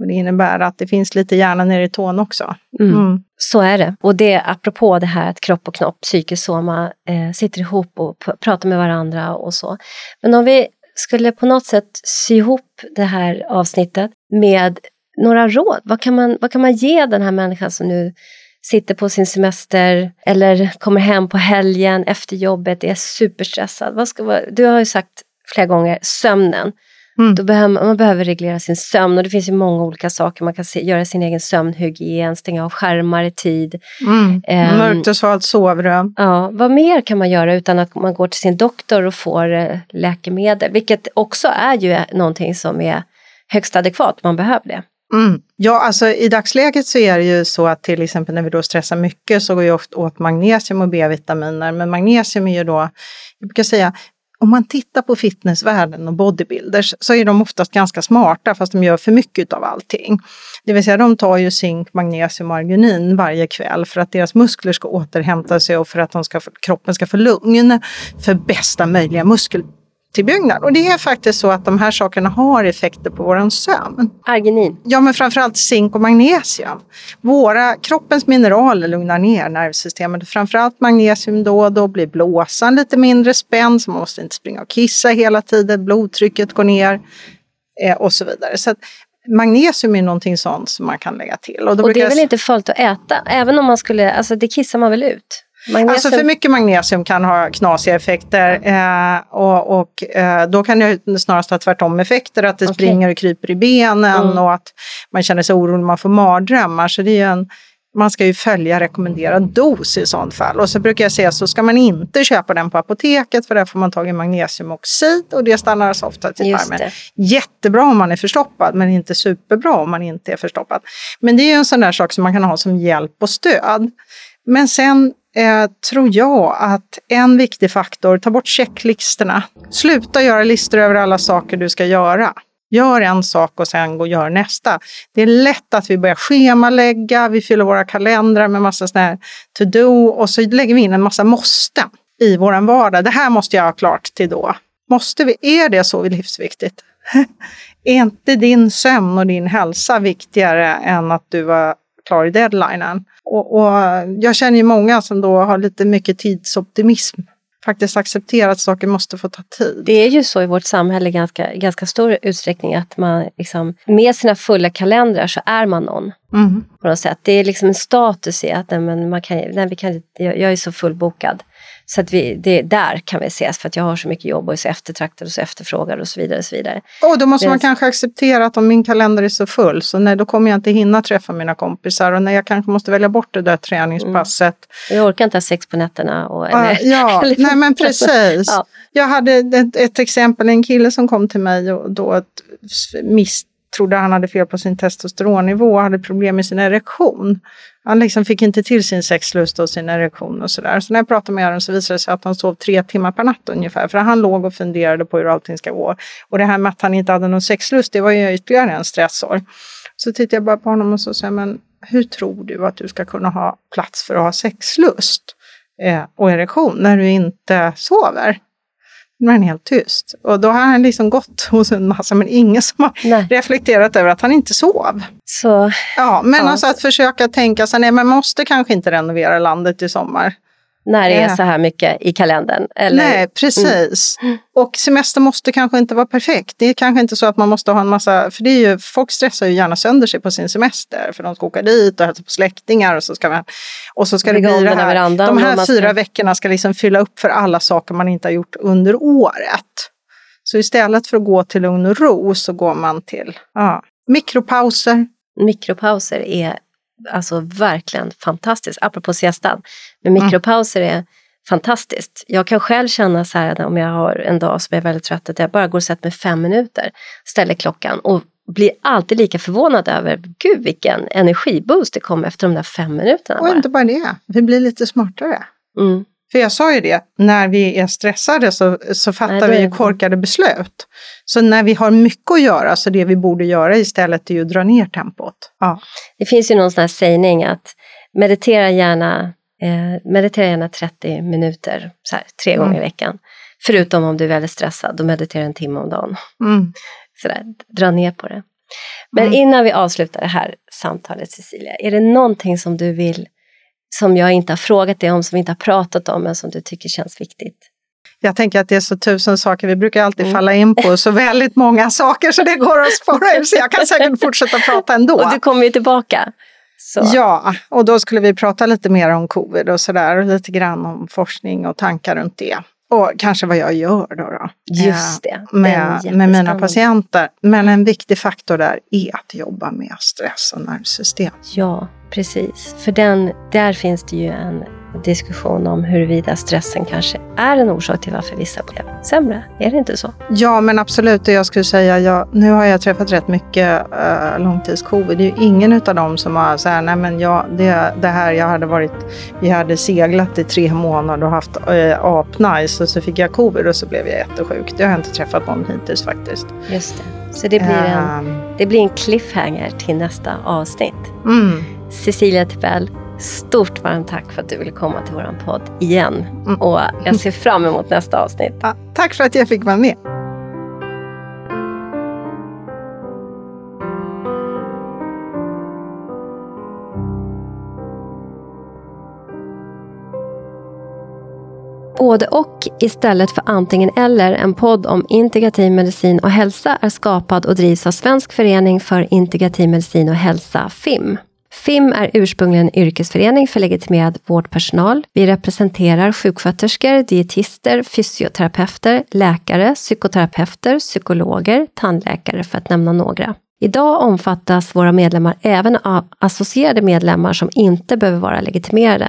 Och det innebär att det finns lite hjärna nere i tån också.
Mm. Mm. Så är det. Och det apropå det här att kropp och knopp, psykisk soma, eh, sitter ihop och pratar med varandra och så. Men om vi skulle på något sätt sy ihop det här avsnittet med några råd. Vad kan man, vad kan man ge den här människan som nu sitter på sin semester eller kommer hem på helgen efter jobbet, är superstressad. Vad ska, du har ju sagt flera gånger sömnen. Mm. Då behöver, man behöver reglera sin sömn och det finns ju många olika saker. Man kan se, göra sin egen sömnhygien, stänga av skärmar i tid.
Mm. Um, Mörkt och svalt sovrum.
Ja, vad mer kan man göra utan att man går till sin doktor och får uh, läkemedel? Vilket också är ju någonting som är högst adekvat, man behöver det.
Mm. Ja, alltså i dagsläget så är det ju så att till exempel när vi då stressar mycket så går ju ofta åt magnesium och B-vitaminer. Men magnesium är ju då, jag brukar säga, om man tittar på fitnessvärlden och bodybuilders så är de oftast ganska smarta fast de gör för mycket av allting. Det vill säga de tar ju zink, magnesium och arginin varje kväll för att deras muskler ska återhämta sig och för att de ska, kroppen ska få lugn för bästa möjliga tillbyggnad. Och det är faktiskt så att de här sakerna har effekter på vår sömn.
Arginin?
Ja, men framförallt zink och magnesium. Våra, kroppens mineraler lugnar ner nervsystemet. Framförallt magnesium då och då blir blåsan lite mindre spänd så man måste inte springa och kissa hela tiden. Blodtrycket går ner eh, och så vidare. Så magnesium är någonting sånt som man kan lägga till.
Och, och det är väl inte farligt att äta? Även om man skulle, alltså det kissar man väl ut?
Magnesium. Alltså för mycket magnesium kan ha knasiga effekter eh, och, och eh, då kan det snarast ha tvärtom effekter, att det okay. springer och kryper i benen mm. och att man känner sig orolig, man får mardrömmar. Så det är en, man ska ju följa rekommenderad dos i sånt fall. Och så brukar jag säga så ska man inte köpa den på apoteket för där får man tag i magnesiumoxid och det stannar alltså ofta till tarmen. Jättebra om man är förstoppad men inte superbra om man inte är förstoppad. Men det är ju en sån där sak som man kan ha som hjälp och stöd. Men sen eh, tror jag att en viktig faktor, ta bort checklistorna. Sluta göra listor över alla saker du ska göra. Gör en sak och sen gå och gör nästa. Det är lätt att vi börjar schemalägga, vi fyller våra kalendrar med massa sådana här to-do och så lägger vi in en massa måste i vår vardag. Det här måste jag ha klart till då. Måste vi? Är det så livsviktigt? är inte din sömn och din hälsa viktigare än att du var klar i deadlinen? Och, och, jag känner ju många som då har lite mycket tidsoptimism faktiskt accepterar att saker måste få ta tid.
Det är ju så i vårt samhälle i ganska, ganska stor utsträckning att man liksom, med sina fulla kalendrar så är man någon. Mm. På något sätt. Det är liksom en status i att nej, men man kan, nej, vi kan, jag, jag är så fullbokad. Så att vi, det, där kan vi ses för att jag har så mycket jobb och är så eftertraktad och så efterfrågad och så vidare. Och så vidare.
Och då måste man kanske acceptera att om min kalender är så full så nej, då kommer jag inte hinna träffa mina kompisar och nej, jag kanske måste välja bort det där träningspasset.
Mm. Jag orkar inte ha sex på nätterna. Och,
eller, ja, eller, nej men precis. ja. Jag hade ett, ett, exempel, en kille som kom till mig och då miss, trodde han hade fel på sin testosteronnivå och hade problem med sin erektion. Han liksom fick inte till sin sexlust och sin erektion och sådär. Så när jag pratade med honom så visade det sig att han sov tre timmar per natt ungefär. För han låg och funderade på hur allting ska gå. Och det här med att han inte hade någon sexlust, det var ju ytterligare en stressor. Så tittade jag bara på honom och så sa men hur tror du att du ska kunna ha plats för att ha sexlust eh, och erektion när du inte sover? Nu är han helt tyst. Och då har han liksom gått hos en massa, men ingen som har nej. reflekterat över att han inte sov.
Så,
ja, men ja. alltså att försöka tänka sig, nej man måste kanske inte renovera landet i sommar
när det är så här mycket i kalendern. Eller?
Nej, precis. Mm. Och semester måste kanske inte vara perfekt. Det är kanske inte så att man måste ha en massa, för det är ju, folk stressar ju gärna sönder sig på sin semester för de ska åka dit och hälsa på släktingar och så ska man, och så ska det bli det här. De här fyra veckorna ska liksom fylla upp för alla saker man inte har gjort under året. Så istället för att gå till lugn och ro så går man till ja, mikropauser.
Mikropauser är alltså verkligen fantastiskt. Apropå siestan, men mm. mikropauser är fantastiskt. Jag kan själv känna så här om jag har en dag som är väldigt trött att jag bara går och sätter mig fem minuter, ställer klockan och blir alltid lika förvånad över, gud vilken energiboost det kom efter de där fem minuterna.
Och bara. inte bara det, vi blir lite smartare. Mm. För jag sa ju det, när vi är stressade så, så fattar Nej, vi korkade beslut. Så när vi har mycket att göra så det vi borde göra istället är ju att dra ner tempot. Ja.
Det finns ju någon sån här sägning att meditera gärna, eh, meditera gärna 30 minuter, så här, tre gånger mm. i veckan. Förutom om du är väldigt stressad, då meditera en timme om dagen. Mm. Så där, dra ner på det. Men mm. innan vi avslutar det här samtalet Cecilia, är det någonting som du vill som jag inte har frågat dig om, som vi inte har pratat om, men som du tycker känns viktigt?
Jag tänker att det är så tusen saker, vi brukar alltid mm. falla in på så väldigt många saker så det går att spara ur, så jag kan säkert fortsätta prata ändå.
Och du kommer ju tillbaka.
Så. Ja, och då skulle vi prata lite mer om covid och sådär, och lite grann om forskning och tankar runt det. Och kanske vad jag gör då. då.
Just det.
Med, med mina patienter. Men en viktig faktor där är att jobba med stress och nervsystem.
Ja, precis. För den, där finns det ju en diskussion om huruvida stressen kanske är en orsak till varför vissa blev sämre. Är det inte så?
Ja, men absolut. Jag skulle säga, ja, nu har jag träffat rätt mycket uh, långtidscovid. Det är ju ingen av dem som har så här, nej men ja, det, det här, jag hade varit, vi hade seglat i tre månader och haft uh, apnice och så fick jag covid och så blev jag jättesjuk. Det har jag inte träffat någon hittills faktiskt.
Just det. Så det blir en, uh, det blir en cliffhanger till nästa avsnitt. Mm. Cecilia Tibell, Stort varmt tack för att du ville komma till vår podd igen. Mm. Och jag ser fram emot nästa avsnitt.
Ja, tack för att jag fick vara med.
Både och istället för antingen eller en podd om integrativ medicin och hälsa är skapad och drivs av Svensk förening för integrativ medicin och hälsa, FIM. FIM är ursprungligen en yrkesförening för legitimerad vårdpersonal. Vi representerar sjuksköterskor, dietister, fysioterapeuter, läkare, psykoterapeuter, psykologer, tandläkare för att nämna några. Idag omfattas våra medlemmar även av associerade medlemmar som inte behöver vara legitimerade.